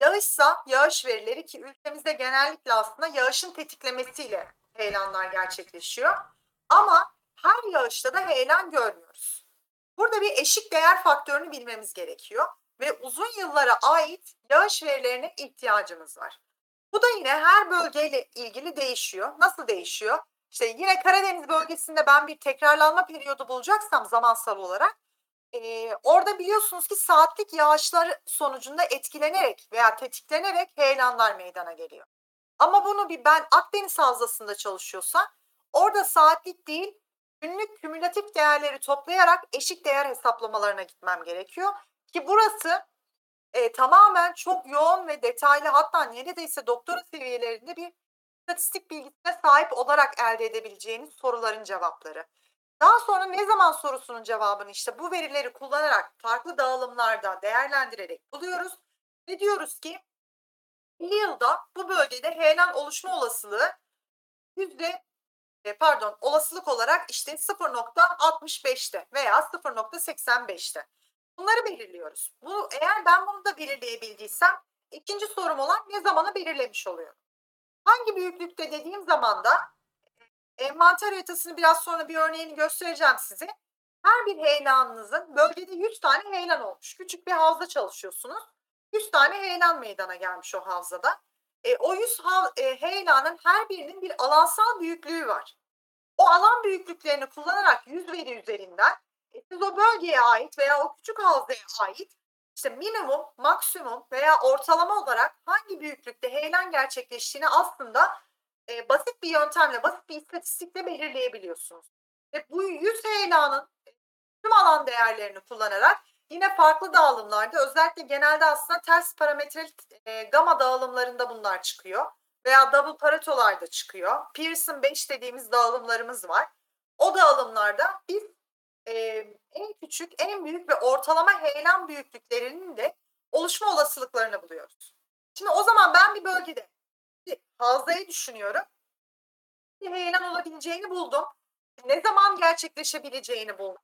yağışsa yağış verileri ki ülkemizde genellikle aslında yağışın tetiklemesiyle heyelanlar gerçekleşiyor. Ama her yağışta da heyelan görmüyoruz. Burada bir eşik değer faktörünü bilmemiz gerekiyor ve uzun yıllara ait yağış verilerine ihtiyacımız var. Bu da yine her bölgeyle ilgili değişiyor. Nasıl değişiyor? İşte yine Karadeniz bölgesinde ben bir tekrarlanma periyodu bulacaksam zamansal olarak e, orada biliyorsunuz ki saatlik yağışlar sonucunda etkilenerek veya tetiklenerek heyelanlar meydana geliyor. Ama bunu bir ben Akdeniz havzasında çalışıyorsam orada saatlik değil günlük kümülatif değerleri toplayarak eşik değer hesaplamalarına gitmem gerekiyor. Ki burası e, tamamen çok yoğun ve detaylı hatta neredeyse doktora seviyelerinde bir istatistik bilgisine sahip olarak elde edebileceğiniz soruların cevapları. Daha sonra ne zaman sorusunun cevabını işte bu verileri kullanarak farklı dağılımlarda değerlendirerek buluyoruz. Ve diyoruz ki 50 yılda bu bölgede heyelan oluşma olasılığı yüzde e, pardon olasılık olarak işte 0.65'te veya 0.85'te. Bunları belirliyoruz. Bu eğer ben bunu da belirleyebildiysem ikinci sorum olan ne zamanı belirlemiş oluyorum. Hangi büyüklükte dediğim zaman da envanter haritasını biraz sonra bir örneğini göstereceğim size. Her bir heyelanınızın bölgede 100 tane heyelan olmuş. Küçük bir havza çalışıyorsunuz. 100 tane heyelan meydana gelmiş o havzada. E, o 100 hav, e, heyelanın her birinin bir alansal büyüklüğü var. O alan büyüklüklerini kullanarak 100 veri üzerinden e, siz o bölgeye ait veya o küçük havzaya ait işte minimum, maksimum veya ortalama olarak hangi büyüklükte heyelan gerçekleştiğini aslında e, basit bir yöntemle, basit bir istatistikle belirleyebiliyorsunuz. Ve bu 100 heyelanın tüm alan değerlerini kullanarak yine farklı dağılımlarda özellikle genelde aslında ters parametreli e, gamma dağılımlarında bunlar çıkıyor. Veya double paretolarda çıkıyor. Pearson 5 dediğimiz dağılımlarımız var. O dağılımlarda biz e, en küçük, en büyük ve ortalama heyelan büyüklüklerinin de oluşma olasılıklarını buluyoruz. Şimdi o zaman ben bir bölgede bir havzayı düşünüyorum. Bir heyelan olabileceğini buldum. Ne zaman gerçekleşebileceğini buldum.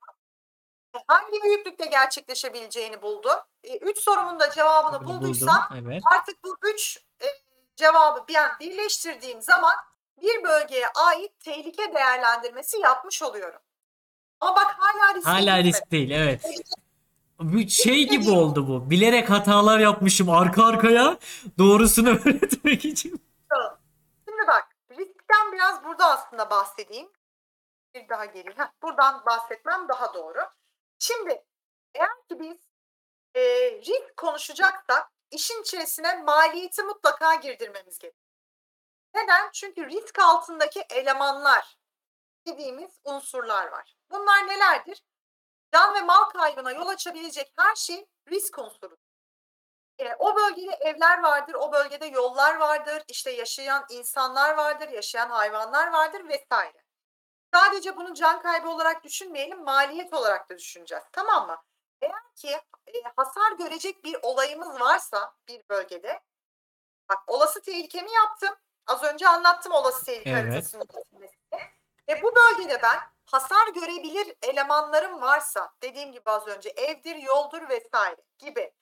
Hangi büyüklükte gerçekleşebileceğini buldum. E, üç sorumun da cevabını Buldum, bulduysam Evet. artık bu üç e, cevabı bir birleştirdiğim zaman bir bölgeye ait tehlike değerlendirmesi yapmış oluyorum. Ama bak hala risk Hala gitmedi. risk değil, evet. Bir şey gibi oldu bu. Bilerek hatalar yapmışım arka arkaya doğrusunu (laughs) öğretmek için. Şimdi bak riskten biraz burada aslında bahsedeyim. Bir daha geleyim. Heh, buradan bahsetmem daha doğru. Şimdi eğer ki biz e, risk konuşacaksak işin içerisine maliyeti mutlaka girdirmemiz gerekiyor. Neden? Çünkü risk altındaki elemanlar dediğimiz unsurlar var. Bunlar nelerdir? Can ve mal kaybına yol açabilecek her şey risk unsuru. E, o bölgede evler vardır, o bölgede yollar vardır, işte yaşayan insanlar vardır, yaşayan hayvanlar vardır vesaire. Sadece bunu can kaybı olarak düşünmeyelim, maliyet olarak da düşüneceğiz. Tamam mı? Eğer ki e, hasar görecek bir olayımız varsa bir bölgede, bak olası tehlikemi yaptım. Az önce anlattım olası tehlike Evet. Ve bu bölgede ben hasar görebilir elemanlarım varsa, dediğim gibi az önce evdir, yoldur vesaire gibi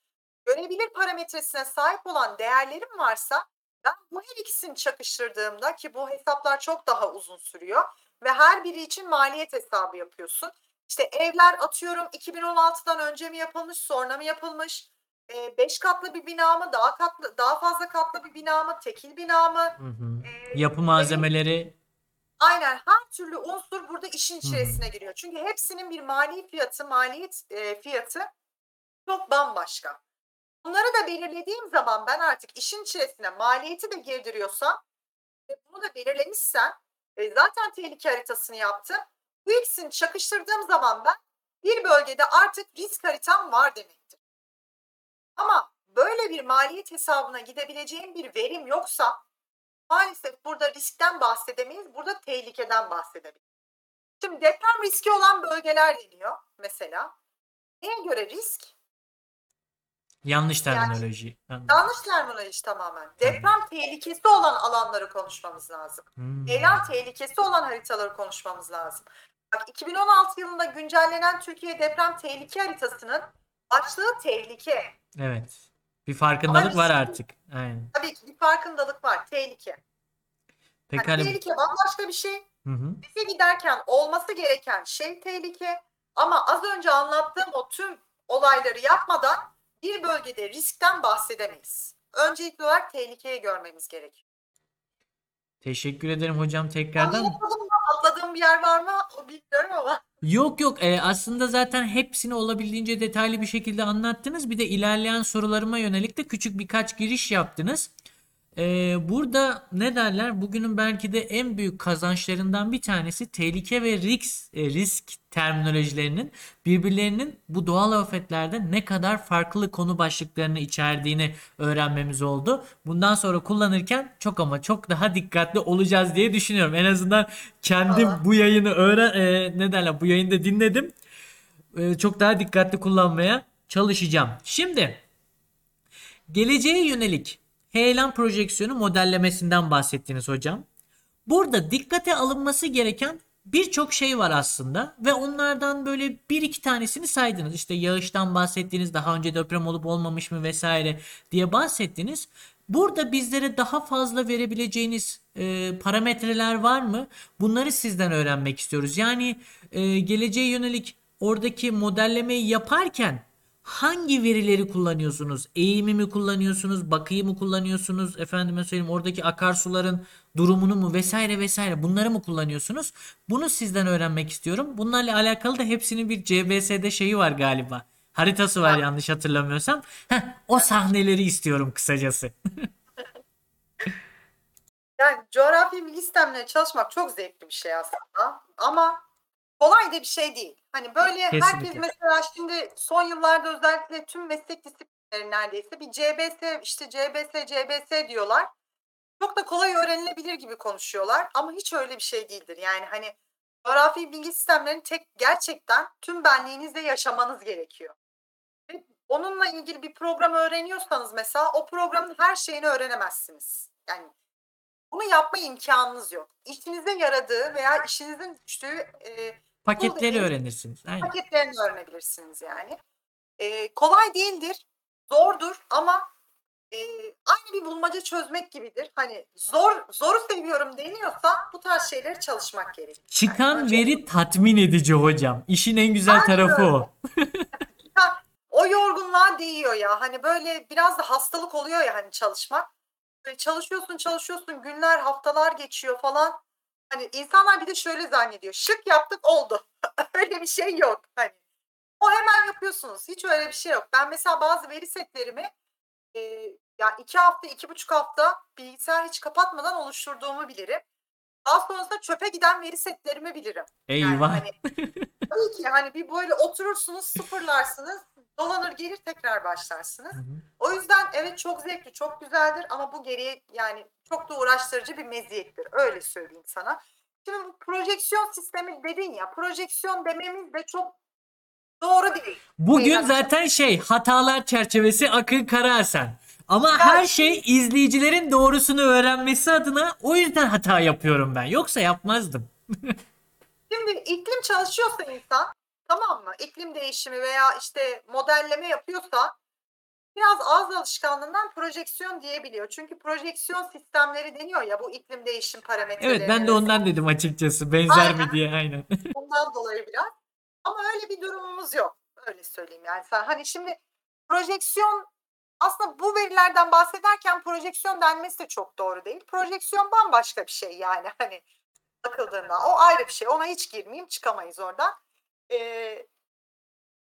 görebilir parametresine sahip olan değerlerim varsa ben bu her ikisini çakıştırdığımda ki bu hesaplar çok daha uzun sürüyor ve her biri için maliyet hesabı yapıyorsun. İşte evler atıyorum 2016'dan önce mi yapılmış, sonra mı yapılmış? 5 katlı bir bina mı, daha katlı, daha fazla katlı bir bina mı, tekil bina mı? Hı hı. Yapı malzemeleri Aynen her türlü unsur burada işin içerisine giriyor. Çünkü hepsinin bir mali fiyatı, maliyet e, fiyatı çok bambaşka. Bunları da belirlediğim zaman ben artık işin içerisine maliyeti de girdiriyorsam ve bunu da belirlemişsem e, zaten tehlike haritasını yaptım. Bu ikisini çakıştırdığım zaman ben bir bölgede artık risk haritam var demektir. Ama böyle bir maliyet hesabına gidebileceğim bir verim yoksa maalesef burada riskten bahsedemeyiz, burada tehlikeden bahsedebiliriz. Şimdi deprem riski olan bölgeler deniyor mesela. Neye göre risk? Yanlış Yani terminoloji. Anladım. yanlış terminoloji tamamen. Deprem tehlikesi olan alanları konuşmamız lazım. Hmm. Heyelan tehlikesi olan haritaları konuşmamız lazım. Bak 2016 yılında güncellenen Türkiye deprem tehlike haritasının başlığı tehlike. Evet. Bir farkındalık var artık. Aynen. Tabii ki bir farkındalık var. Tehlike. Yani Pekala. tehlike bambaşka bir şey. Hı hı. Bize giderken olması gereken şey tehlike. Ama az önce anlattığım o tüm olayları yapmadan bir bölgede riskten bahsedemeyiz. Öncelikli olarak tehlikeyi görmemiz gerekiyor. Teşekkür ederim hocam tekrardan. Anlatmadım? Atladığım bir yer var mı? O bilmiyorum ama. Yok yok e, aslında zaten hepsini olabildiğince detaylı bir şekilde anlattınız. Bir de ilerleyen sorularıma yönelik de küçük birkaç giriş yaptınız. E, burada ne derler? Bugünün belki de en büyük kazançlarından bir tanesi tehlike ve risk, e, risk terminolojilerinin birbirlerinin bu doğal afetlerde ne kadar farklı konu başlıklarını içerdiğini öğrenmemiz oldu. Bundan sonra kullanırken çok ama çok daha dikkatli olacağız diye düşünüyorum. En azından kendim Aa. bu yayını öğren e, ne derler bu yayında dinledim. E, çok daha dikkatli kullanmaya çalışacağım. Şimdi geleceğe yönelik heyelan projeksiyonu modellemesinden bahsettiniz hocam. Burada dikkate alınması gereken birçok şey var aslında ve onlardan böyle bir iki tanesini saydınız. İşte yağıştan bahsettiniz, daha önce deprem olup olmamış mı vesaire diye bahsettiniz. Burada bizlere daha fazla verebileceğiniz e, parametreler var mı? Bunları sizden öğrenmek istiyoruz. Yani e, geleceğe yönelik oradaki modellemeyi yaparken hangi verileri kullanıyorsunuz? Eğimi mi kullanıyorsunuz? Bakıyı mı kullanıyorsunuz? Efendime söyleyeyim oradaki akarsuların durumunu mu vesaire vesaire bunları mı kullanıyorsunuz? Bunu sizden öğrenmek istiyorum. Bunlarla alakalı da hepsinin bir CBS'de şeyi var galiba. Haritası var yanlış hatırlamıyorsam. Heh, o sahneleri istiyorum kısacası. (laughs) Yani coğrafi bilgi sistemleri çalışmak çok zevkli bir şey aslında. Ama kolay da bir şey değil. Hani böyle herkes Kesinlikle. mesela şimdi son yıllarda özellikle tüm meslek disiplinleri neredeyse bir CBS işte CBS CBS diyorlar. Çok da kolay öğrenilebilir gibi konuşuyorlar ama hiç öyle bir şey değildir. Yani hani coğrafi bilgi sistemlerini tek gerçekten tüm benliğinizle yaşamanız gerekiyor. Ve onunla ilgili bir program öğreniyorsanız mesela o programın her şeyini öğrenemezsiniz. Yani bunu yapma imkanınız yok. İşinize yaradığı veya işinizin düştüğü e, Paketleri öğrenirsiniz. Aynen. paketlerini öğrenebilirsiniz yani. E, kolay değildir, zordur ama e, aynı bir bulmaca çözmek gibidir. Hani zor zoru seviyorum deniyorsa bu tarz şeyleri çalışmak gerekir. Çıkan önce- veri tatmin edici hocam. İşin en güzel tarafı o. (laughs) O yorgunluğa değiyor ya. Hani böyle biraz da hastalık oluyor ya hani çalışmak. Böyle çalışıyorsun çalışıyorsun günler haftalar geçiyor falan. Hani insanlar bir de şöyle zannediyor. Şık yaptık oldu. (laughs) öyle bir şey yok. Hani o hemen yapıyorsunuz. Hiç öyle bir şey yok. Ben mesela bazı veri setlerimi e, ya iki hafta, iki buçuk hafta bilgisayar hiç kapatmadan oluşturduğumu bilirim. Daha sonrasında çöpe giden veri setlerimi bilirim. Yani Eyvah. hani (laughs) tabii ki hani bir böyle oturursunuz, sıfırlarsınız, dolanır gelir tekrar başlarsınız. Hı hı. O yüzden evet çok zevkli, çok güzeldir ama bu geriye yani çok da uğraştırıcı bir meziyettir. Öyle söyleyeyim sana. Şimdi bu projeksiyon sistemi dedin ya, projeksiyon dememiz de çok doğru değil. Bugün Eyvallah. zaten şey hatalar çerçevesi Akın Karahasan. Ama her şey izleyicilerin doğrusunu öğrenmesi adına o yüzden hata yapıyorum ben. Yoksa yapmazdım. (laughs) Şimdi iklim çalışıyorsa insan, tamam mı? İklim değişimi veya işte modelleme yapıyorsa biraz ağız alışkanlığından projeksiyon diyebiliyor. Çünkü projeksiyon sistemleri deniyor ya bu iklim değişim parametreleri. Evet ben de ondan dedim açıkçası. Benzer mi Aynen. diye aynen. (laughs) Ondan dolayı biraz. Ama öyle bir durumumuz yok. Öyle söyleyeyim yani. Sen, hani şimdi projeksiyon aslında bu verilerden bahsederken projeksiyon denmesi de çok doğru değil. Projeksiyon bambaşka bir şey yani hani bakıldığında. O ayrı bir şey. Ona hiç girmeyeyim çıkamayız oradan. Ee,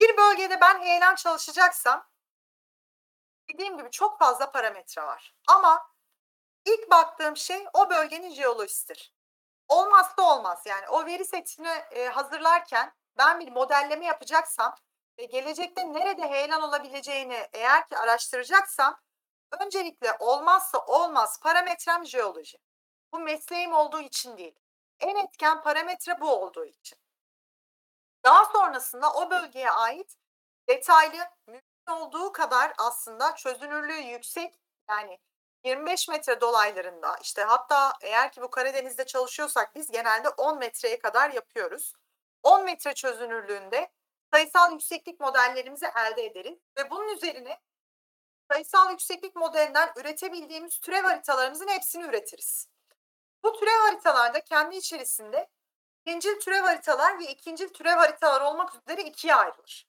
bir bölgede ben heyelan çalışacaksam dediğim gibi çok fazla parametre var. Ama ilk baktığım şey o bölgenin jeolojisidir. Olmazsa olmaz. Yani o veri setini e, hazırlarken ben bir modelleme yapacaksam ve gelecekte nerede heyelan olabileceğini eğer ki araştıracaksam öncelikle olmazsa olmaz parametrem jeoloji. Bu mesleğim olduğu için değil. En etken parametre bu olduğu için. Daha sonrasında o bölgeye ait detaylı olduğu kadar aslında çözünürlüğü yüksek yani 25 metre dolaylarında işte hatta eğer ki bu Karadeniz'de çalışıyorsak biz genelde 10 metreye kadar yapıyoruz. 10 metre çözünürlüğünde sayısal yükseklik modellerimizi elde ederiz ve bunun üzerine sayısal yükseklik modelinden üretebildiğimiz türev haritalarımızın hepsini üretiriz. Bu türev haritalarda kendi içerisinde birincil türev haritalar ve ikincil türev haritalar olmak üzere ikiye ayrılır.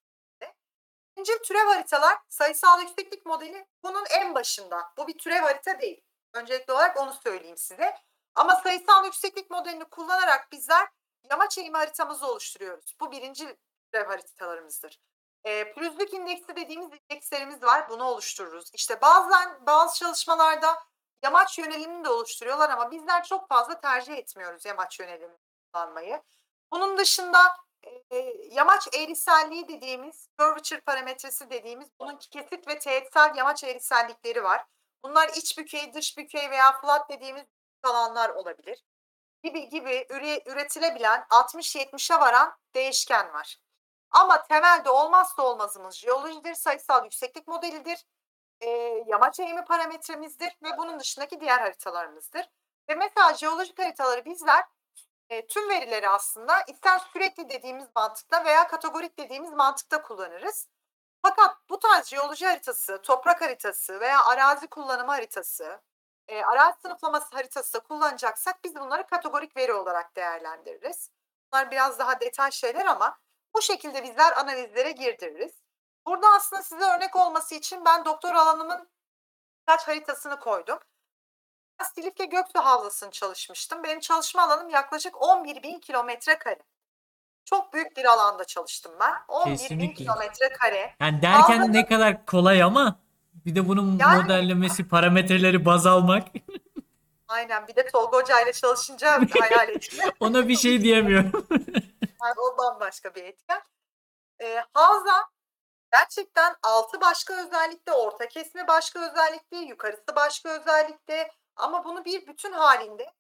İkincil türev haritalar sayısal yükseklik modeli bunun en başında. Bu bir türev harita değil. Öncelikli olarak onu söyleyeyim size. Ama sayısal yükseklik modelini kullanarak bizler yamaç eğimi haritamızı oluşturuyoruz. Bu birinci türev haritalarımızdır. E, pürüzlük indeksi dediğimiz indekslerimiz var. Bunu oluştururuz. İşte bazen bazı çalışmalarda yamaç yönelimini de oluşturuyorlar ama bizler çok fazla tercih etmiyoruz yamaç yönelimini kullanmayı. Bunun dışında e, yamaç eğriselliği dediğimiz, curvature parametresi dediğimiz bunun kesit ve teğetsel yamaç eğrisellikleri var. Bunlar iç bükey, dış bükey veya flat dediğimiz alanlar olabilir. Gibi gibi üretilebilen 60-70'e varan değişken var. Ama temelde olmazsa olmazımız jeolojidir, sayısal yükseklik modelidir, e, yamaç eğimi parametremizdir ve bunun dışındaki diğer haritalarımızdır. Ve mesela jeolojik haritaları bizler e, tüm verileri aslında ister sürekli dediğimiz mantıkta veya kategorik dediğimiz mantıkta kullanırız. Fakat bu tarz jeoloji haritası, toprak haritası veya arazi kullanımı haritası, e, arazi sınıflaması haritası da kullanacaksak biz bunları kategorik veri olarak değerlendiririz. Bunlar biraz daha detay şeyler ama bu şekilde bizler analizlere girdiririz. Burada aslında size örnek olması için ben doktor alanımın kaç haritasını koydum. Silifke Göksu Havzası'nı çalışmıştım. Benim çalışma alanım yaklaşık 11 bin kilometre kare. Çok büyük bir alanda çalıştım ben. 11 bin Kesinlikle. kilometre kare. Yani derken Havzada- ne kadar kolay ama bir de bunun Yani- modellemesi, parametreleri baz almak. (laughs) Aynen bir de Tolga Hoca ile çalışınca hayal ettim. (laughs) Ona bir şey diyemiyorum. (laughs) Yani o bambaşka bir etken. Ee, havza gerçekten altı başka özellikte, orta kesme başka özellikte, yukarısı başka özellikte ama bunu bir bütün halinde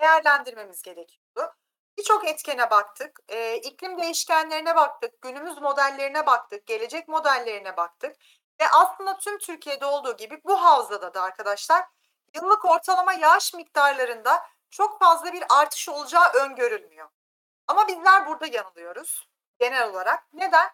değerlendirmemiz gerekiyordu. Birçok etkene baktık, ee, iklim değişkenlerine baktık, günümüz modellerine baktık, gelecek modellerine baktık ve aslında tüm Türkiye'de olduğu gibi bu havzada da arkadaşlar yıllık ortalama yağış miktarlarında çok fazla bir artış olacağı öngörülmüyor. Ama bizler burada yanılıyoruz genel olarak. Neden?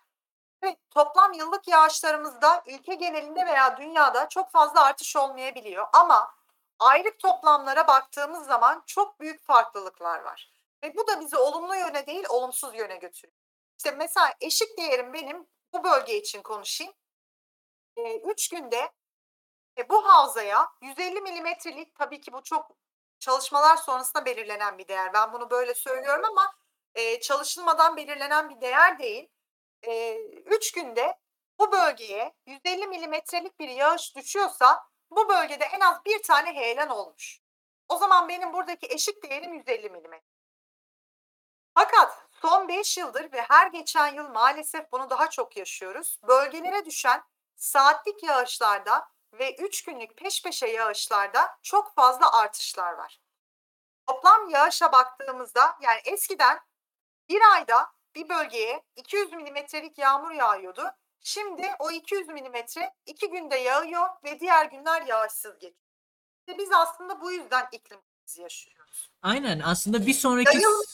Evet, toplam yıllık yağışlarımızda ülke genelinde veya dünyada çok fazla artış olmayabiliyor. Ama aylık toplamlara baktığımız zaman çok büyük farklılıklar var. Ve bu da bizi olumlu yöne değil olumsuz yöne götürüyor. İşte mesela eşik değerim benim bu bölge için konuşayım. 3 günde e, bu havzaya 150 milimetrelik tabii ki bu çok çalışmalar sonrasında belirlenen bir değer. Ben bunu böyle söylüyorum ama e, çalışılmadan belirlenen bir değer değil. 3 günde bu bölgeye 150 milimetrelik bir yağış düşüyorsa bu bölgede en az bir tane heyelan olmuş. O zaman benim buradaki eşik değerim 150 milimetre. Fakat son 5 yıldır ve her geçen yıl maalesef bunu daha çok yaşıyoruz. Bölgelere düşen saatlik yağışlarda ve 3 günlük peş peşe yağışlarda çok fazla artışlar var. Toplam yağışa baktığımızda yani eskiden bir ayda bir bölgeye 200 milimetrelik yağmur yağıyordu. Şimdi o 200 milimetre iki günde yağıyor ve diğer günler yağışsız geçiyor. İşte biz aslında bu yüzden iklim krizi yaşıyoruz. Aynen aslında bir sonraki Yayılma,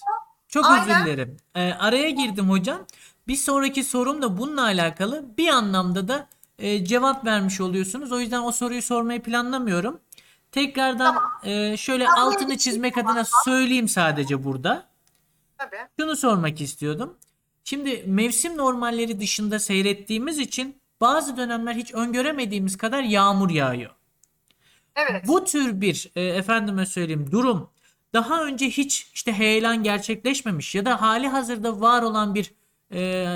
çok Aynen. özür dilerim. Ee, araya girdim hocam. Bir sonraki sorum da bununla alakalı. Bir anlamda da e, cevap vermiş oluyorsunuz. O yüzden o soruyu sormayı planlamıyorum. Tekrardan e, şöyle Tamam, altını çizmek şey adına söyleyeyim sadece burada. Tabii. Şunu sormak istiyordum. Şimdi mevsim normalleri dışında seyrettiğimiz için bazı dönemler hiç öngöremediğimiz kadar yağmur yağıyor. Evet. Bu tür bir e, efendime söyleyeyim durum daha önce hiç işte heyelan gerçekleşmemiş ya da hali hazırda var olan bir e,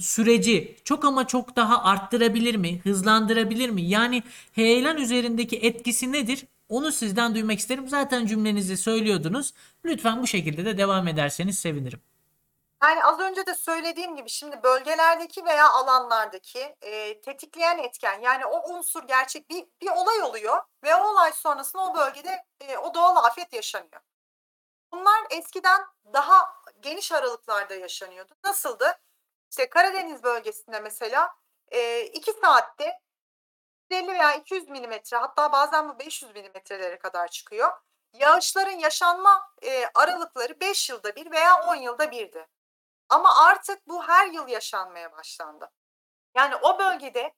süreci çok ama çok daha arttırabilir mi, hızlandırabilir mi? Yani heyelan üzerindeki etkisi nedir? Onu sizden duymak isterim. Zaten cümlenizi söylüyordunuz. Lütfen bu şekilde de devam ederseniz sevinirim. Yani az önce de söylediğim gibi şimdi bölgelerdeki veya alanlardaki e, tetikleyen etken yani o unsur gerçek bir, bir olay oluyor ve o olay sonrasında o bölgede e, o doğal afet yaşanıyor. Bunlar eskiden daha geniş aralıklarda yaşanıyordu. Nasıldı? İşte Karadeniz bölgesinde mesela e, 2 saatte 150 veya 200 milimetre hatta bazen bu 500 milimetrelere kadar çıkıyor. Yağışların yaşanma e, aralıkları 5 yılda bir veya 10 yılda birdi. Ama artık bu her yıl yaşanmaya başlandı. Yani o bölgede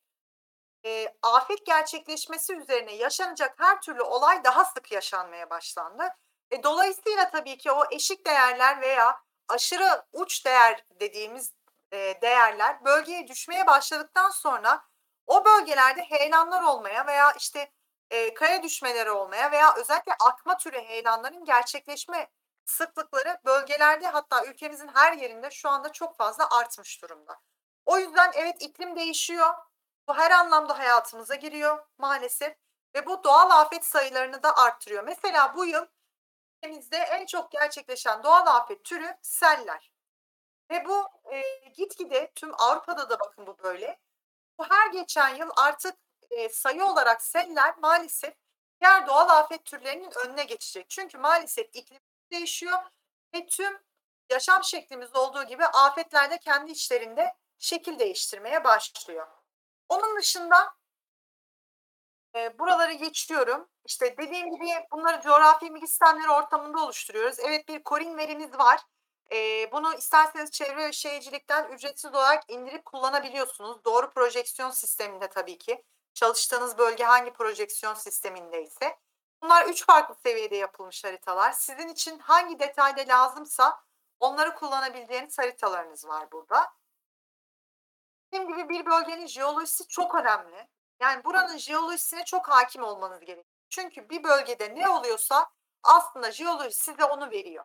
e, afet gerçekleşmesi üzerine yaşanacak her türlü olay daha sık yaşanmaya başlandı. E, dolayısıyla tabii ki o eşik değerler veya aşırı uç değer dediğimiz e, değerler bölgeye düşmeye başladıktan sonra o bölgelerde heyelanlar olmaya veya işte e, kaya düşmeleri olmaya veya özellikle akma türü heyelanların gerçekleşme sıklıkları bölgelerde hatta ülkemizin her yerinde şu anda çok fazla artmış durumda. O yüzden evet iklim değişiyor. Bu her anlamda hayatımıza giriyor maalesef ve bu doğal afet sayılarını da arttırıyor. Mesela bu yıl ülkemizde en çok gerçekleşen doğal afet türü seller. Ve bu e, gitgide tüm Avrupa'da da bakın bu böyle. Bu her geçen yıl artık e, sayı olarak seller maalesef diğer doğal afet türlerinin önüne geçecek. Çünkü maalesef iklim değişiyor ve tüm yaşam şeklimiz olduğu gibi afetler de kendi içlerinde şekil değiştirmeye başlıyor. Onun dışında e, buraları geçiyorum. İşte dediğim gibi bunları coğrafi bilgi sistemleri ortamında oluşturuyoruz. Evet bir korin verimiz var. E, bunu isterseniz çevre ve ücretsiz olarak indirip kullanabiliyorsunuz. Doğru projeksiyon sisteminde tabii ki. Çalıştığınız bölge hangi projeksiyon sistemindeyse. Bunlar üç farklı seviyede yapılmış haritalar. Sizin için hangi detayda lazımsa onları kullanabileceğiniz haritalarınız var burada. Dediğim gibi bir bölgenin jeolojisi çok önemli. Yani buranın jeolojisine çok hakim olmanız gerekiyor. Çünkü bir bölgede ne oluyorsa aslında jeoloji size onu veriyor.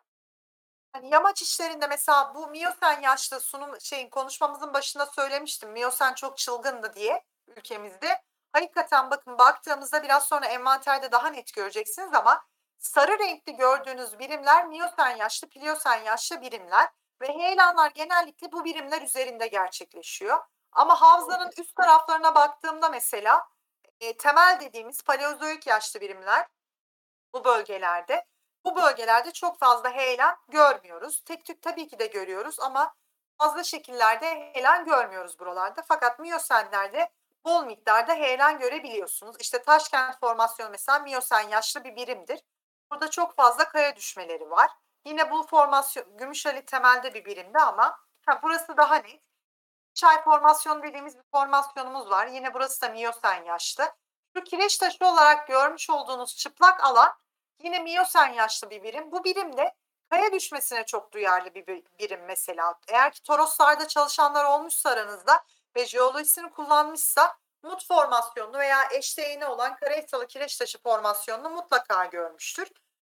Hani yamaç işlerinde mesela bu Miyosen yaşlı sunum şeyin konuşmamızın başında söylemiştim. Miyosen çok çılgındı diye ülkemizde. Hakikaten bakın baktığımızda biraz sonra envanterde daha net göreceksiniz ama sarı renkli gördüğünüz birimler Miyosen yaşlı, Pliyosen yaşlı birimler ve heyelanlar genellikle bu birimler üzerinde gerçekleşiyor. Ama havzanın üst taraflarına baktığımda mesela e, temel dediğimiz paleozoik yaşlı birimler bu bölgelerde. Bu bölgelerde çok fazla heyelan görmüyoruz. Tek tük tabii ki de görüyoruz ama fazla şekillerde heyelan görmüyoruz buralarda. Fakat miyosenlerde bol miktarda heyelan görebiliyorsunuz. İşte Taşkent formasyonu mesela miyosen yaşlı bir birimdir. Burada çok fazla kaya düşmeleri var. Yine bu formasyon Gümüşhali temelde bir birimdi ama ha, burası daha net. Çay formasyonu dediğimiz bir formasyonumuz var. Yine burası da miyosen yaşlı. Şu kireç taşı olarak görmüş olduğunuz çıplak alan yine miyosen yaşlı bir birim. Bu birim de kaya düşmesine çok duyarlı bir birim mesela. Eğer ki Toroslarda çalışanlar olmuşsa aranızda ve jeolojisini kullanmışsa mut formasyonlu veya eşdeğini olan Karaysalı kireç taşı formasyonunu mutlaka görmüştür.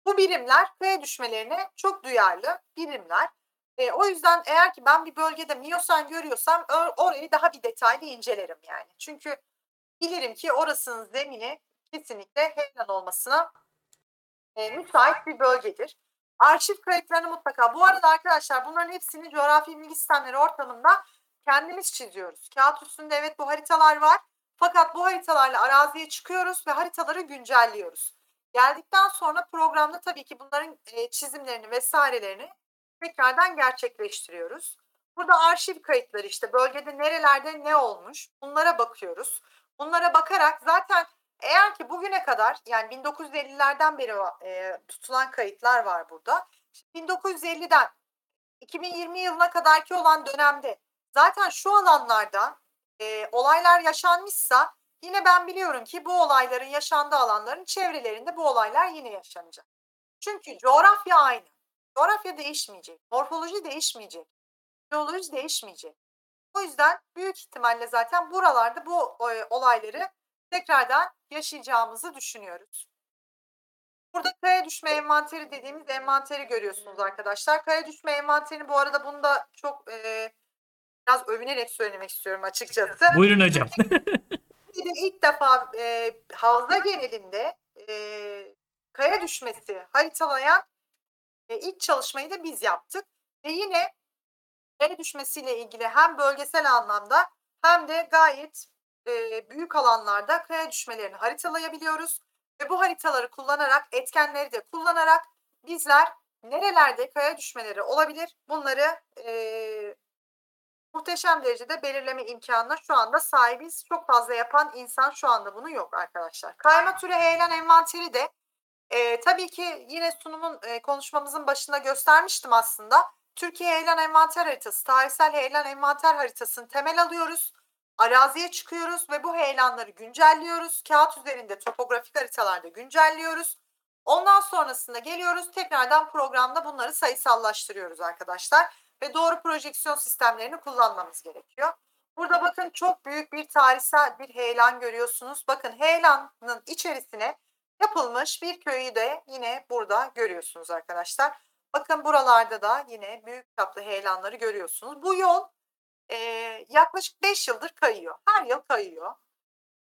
Bu birimler kaya düşmelerine çok duyarlı birimler. E, o yüzden eğer ki ben bir bölgede miyosen görüyorsam orayı daha bir detaylı incelerim yani. Çünkü bilirim ki orasının zemini kesinlikle heyelan olmasına e, müsait bir bölgedir. Arşiv kayıtlarını mutlaka. Bu arada arkadaşlar bunların hepsini coğrafi bilgi sistemleri ortamında kendimiz çiziyoruz. Kağıt üstünde evet bu haritalar var. Fakat bu haritalarla araziye çıkıyoruz ve haritaları güncelliyoruz. Geldikten sonra programda tabii ki bunların e, çizimlerini vesairelerini tekrardan gerçekleştiriyoruz. Burada arşiv kayıtları işte bölgede nerelerde ne olmuş bunlara bakıyoruz. Bunlara bakarak zaten eğer ki bugüne kadar yani 1950'lerden beri e, tutulan kayıtlar var burada. 1950'den 2020 yılına kadarki olan dönemde zaten şu alanlarda e, olaylar yaşanmışsa yine ben biliyorum ki bu olayların yaşandığı alanların çevrelerinde bu olaylar yine yaşanacak. Çünkü coğrafya aynı. Coğrafya değişmeyecek, morfoloji değişmeyecek, jeoloji değişmeyecek. O yüzden büyük ihtimalle zaten buralarda bu e, olayları tekrardan yaşayacağımızı düşünüyoruz. Burada kaya düşme envanteri dediğimiz envanteri görüyorsunuz arkadaşlar. Kaya düşme envanterini bu arada bunu da çok e, biraz övünerek söylemek istiyorum açıkçası. Buyurun hocam. İlk defa e, havza genelinde e, kaya düşmesi haritalayan e, ilk çalışmayı da biz yaptık. Ve yine kaya düşmesiyle ilgili hem bölgesel anlamda hem de gayet e, büyük alanlarda kaya düşmelerini haritalayabiliyoruz. Ve bu haritaları kullanarak, etkenleri de kullanarak bizler nerelerde kaya düşmeleri olabilir bunları e, muhteşem derecede belirleme imkanına şu anda sahibiz. Çok fazla yapan insan şu anda bunu yok arkadaşlar. Kayma türü heyelan envanteri de e, tabii ki yine sunumun e, konuşmamızın başında göstermiştim aslında. Türkiye heyelan envanter haritası, tarihsel heyelan envanter haritasını temel alıyoruz. Araziye çıkıyoruz ve bu heyelanları güncelliyoruz. Kağıt üzerinde topografik haritalarda güncelliyoruz. Ondan sonrasında geliyoruz tekrardan programda bunları sayısallaştırıyoruz arkadaşlar. Ve doğru projeksiyon sistemlerini kullanmamız gerekiyor. Burada bakın çok büyük bir tarihsel bir heyelan görüyorsunuz. Bakın heyelanın içerisine yapılmış bir köyü de yine burada görüyorsunuz arkadaşlar. Bakın buralarda da yine büyük çaplı heyelanları görüyorsunuz. Bu yol e, yaklaşık 5 yıldır kayıyor. Her yıl kayıyor.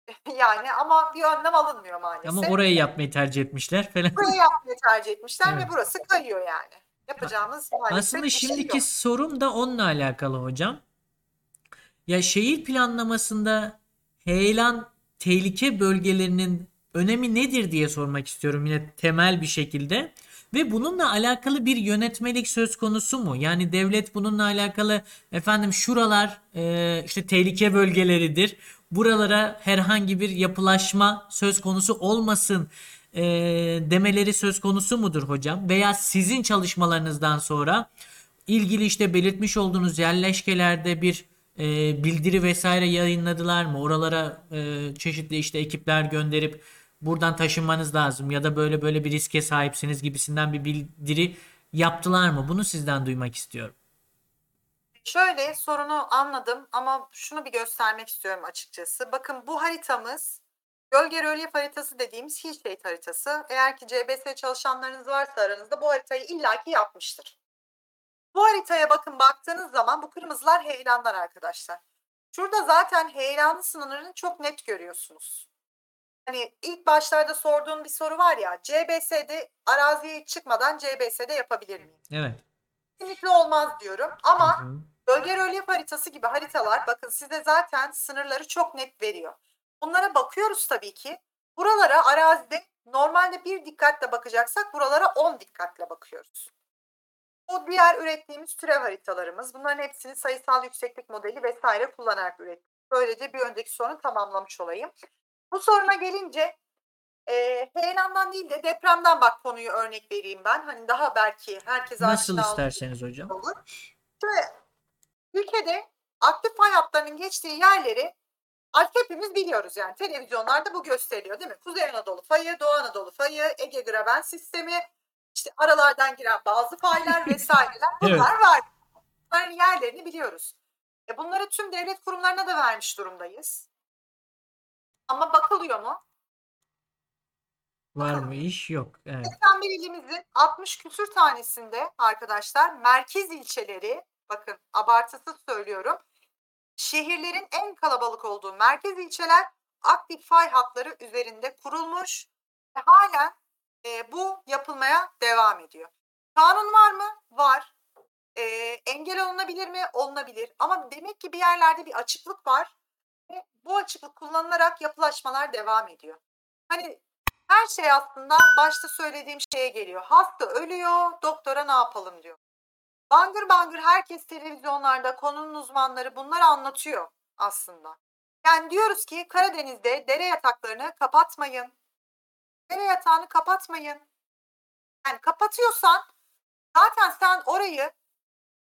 (laughs) yani ama bir önlem alınmıyor maalesef. Ama orayı yapmayı tercih etmişler falan. Burayı yapmayı tercih etmişler Evet. ve burası kayıyor yani. Yapacağımız maalesef Aslında şey şimdiki yok. sorum da onunla alakalı hocam. Ya şehir planlamasında heyelan tehlike bölgelerinin önemi nedir diye sormak istiyorum yine temel bir şekilde. Ve bununla alakalı bir yönetmelik söz konusu mu? Yani devlet bununla alakalı efendim şuralar e, işte tehlike bölgeleridir. Buralara herhangi bir yapılaşma söz konusu olmasın e, demeleri söz konusu mudur hocam? Veya sizin çalışmalarınızdan sonra ilgili işte belirtmiş olduğunuz yerleşkelerde bir e, bildiri vesaire yayınladılar mı? Oralara e, çeşitli işte ekipler gönderip buradan taşınmanız lazım ya da böyle böyle bir riske sahipsiniz gibisinden bir bildiri yaptılar mı? Bunu sizden duymak istiyorum. Şöyle sorunu anladım ama şunu bir göstermek istiyorum açıkçası. Bakın bu haritamız gölge rölyef haritası dediğimiz Hillshade haritası. Eğer ki CBS çalışanlarınız varsa aranızda bu haritayı illaki yapmıştır. Bu haritaya bakın baktığınız zaman bu kırmızılar heyelanlar arkadaşlar. Şurada zaten heyelanın sınırlarını çok net görüyorsunuz. Hani ilk başlarda sorduğum bir soru var ya CBS'de araziye çıkmadan CBS'de yapabilir miyim? Evet. Kesinlikle olmaz diyorum ama Hı hı. Bölge rölyef haritası gibi haritalar bakın size zaten sınırları çok net veriyor. Bunlara bakıyoruz tabii ki. Buralara arazide normalde bir dikkatle bakacaksak buralara 10 dikkatle bakıyoruz. Bu diğer ürettiğimiz türev haritalarımız. Bunların hepsini sayısal yükseklik modeli vesaire kullanarak ürettik. Böylece bir önceki sorunu tamamlamış olayım. Bu soruna gelince e, heyelandan değil de depremden bak konuyu örnek vereyim ben. Hani daha belki herkes Nasıl isterseniz hocam. olur. Şöyle, ülkede aktif fay hatlarının geçtiği yerleri artık hepimiz biliyoruz yani televizyonlarda bu gösteriliyor değil mi? Kuzey Anadolu fayı, Doğu Anadolu fayı, Ege Graben sistemi, işte aralardan giren bazı faylar (laughs) vesaireler bunlar var. Bunların yerlerini biliyoruz. E bunları tüm devlet kurumlarına da vermiş durumdayız. Ama bakılıyor mu? Var mı iş? Yok. Evet. 81 ilimizin 60 küsür tanesinde arkadaşlar merkez ilçeleri bakın abartısız söylüyorum. Şehirlerin en kalabalık olduğu merkez ilçeler aktif fay hatları üzerinde kurulmuş ve halen e, bu yapılmaya devam ediyor. Kanun var mı? Var. E, engel olunabilir mi? Olunabilir. Ama demek ki bir yerlerde bir açıklık var ve bu açıklık kullanılarak yapılaşmalar devam ediyor. Hani her şey aslında başta söylediğim şeye geliyor. Hasta ölüyor, doktora ne yapalım diyor. Bangır bangır herkes televizyonlarda konunun uzmanları bunları anlatıyor aslında. Yani diyoruz ki Karadeniz'de dere yataklarını kapatmayın. Dere yatağını kapatmayın. Yani kapatıyorsan zaten sen orayı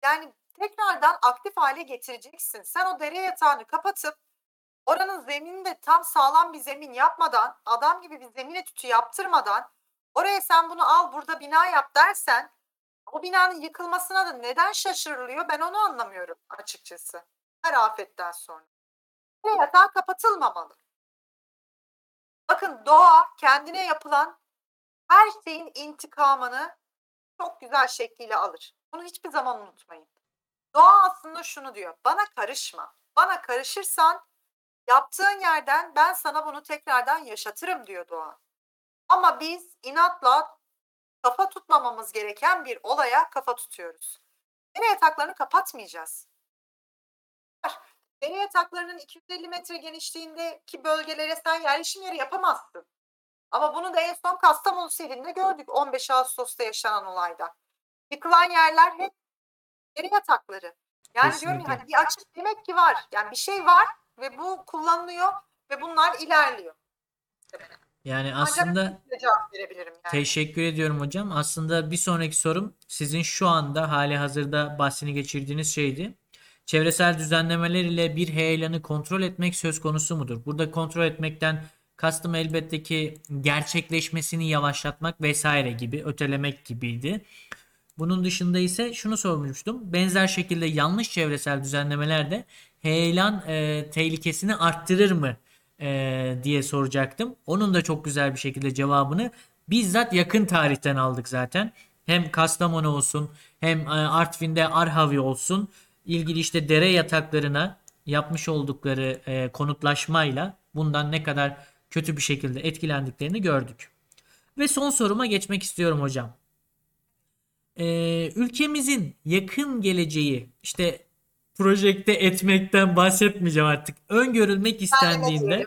yani tekrardan aktif hale getireceksin. Sen o dere yatağını kapatıp oranın zeminini de tam sağlam bir zemin yapmadan, adam gibi bir zemin etütü yaptırmadan oraya sen bunu al burada bina yap dersen o binanın yıkılmasına da neden şaşırılıyor ben onu anlamıyorum açıkçası. Her afetten sonra. Dere yatağı kapatılmamalı. Bakın doğa kendine yapılan her şeyin intikamını çok güzel şekliyle alır. Bunu hiçbir zaman unutmayın. Doğa aslında şunu diyor. Bana karışma. Bana karışırsan yaptığın yerden ben sana bunu tekrardan yaşatırım diyor doğa. Ama biz inatla kafa tutmamamız gereken bir olaya kafa tutuyoruz. Dere yataklarını kapatmayacağız. Dere yataklarının 250 metre genişliğindeki bölgelere sen yerleşim yeri yapamazsın. Ama bunu da en son Kastamonu selinde gördük 15 Ağustos'ta yaşanan olayda. Yıkılan yerler hep dere yatakları. Yani Kesinlikle. diyorum ya hani bir açık demek ki var. Yani bir şey var ve bu kullanılıyor ve bunlar ilerliyor. Yani aslında cevap verebilirim yani. Teşekkür ediyorum hocam. Aslında bir sonraki sorum sizin şu anda hali hazırda bahsini geçirdiğiniz şeydi. Çevresel düzenlemeler ile bir heyelanı kontrol etmek söz konusu mudur? Burada kontrol etmekten kastım elbette ki gerçekleşmesini yavaşlatmak vesaire gibi, ötelemek gibiydi. Bunun dışında ise şunu sormuştum. Benzer şekilde yanlış çevresel düzenlemeler de heyelan e, tehlikesini arttırır mı e, diye soracaktım. Onun da çok güzel bir şekilde cevabını bizzat yakın tarihten aldık zaten. Hem Kastamonu olsun hem e, Artvin'de Arhavi olsun ilgili işte dere yataklarına yapmış oldukları e, konutlaşmayla bundan ne kadar kötü bir şekilde etkilendiklerini gördük. Ve son soruma geçmek istiyorum hocam. Ee, ülkemizin yakın geleceği işte projekte etmekten bahsetmeyeceğim artık. Öngörülmek istendiğinde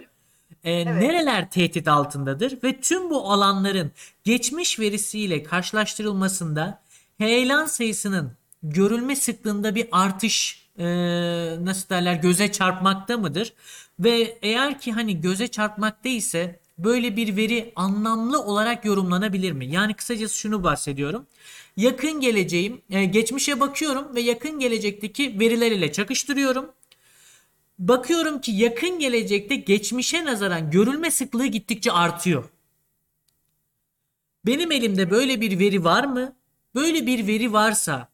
e, nereler tehdit altındadır ve tüm bu alanların geçmiş verisiyle karşılaştırılmasında heyelan sayısının görülme sıklığında bir artış e, nasıl derler göze çarpmakta mıdır? Ve eğer ki hani göze çarpmakta ise böyle bir veri anlamlı olarak yorumlanabilir mi? Yani kısacası şunu bahsediyorum. Yakın geleceğim, e, geçmişe bakıyorum ve yakın gelecekteki veriler ile çakıştırıyorum. Bakıyorum ki yakın gelecekte geçmişe nazaran görülme sıklığı gittikçe artıyor. Benim elimde böyle bir veri var mı? Böyle bir veri varsa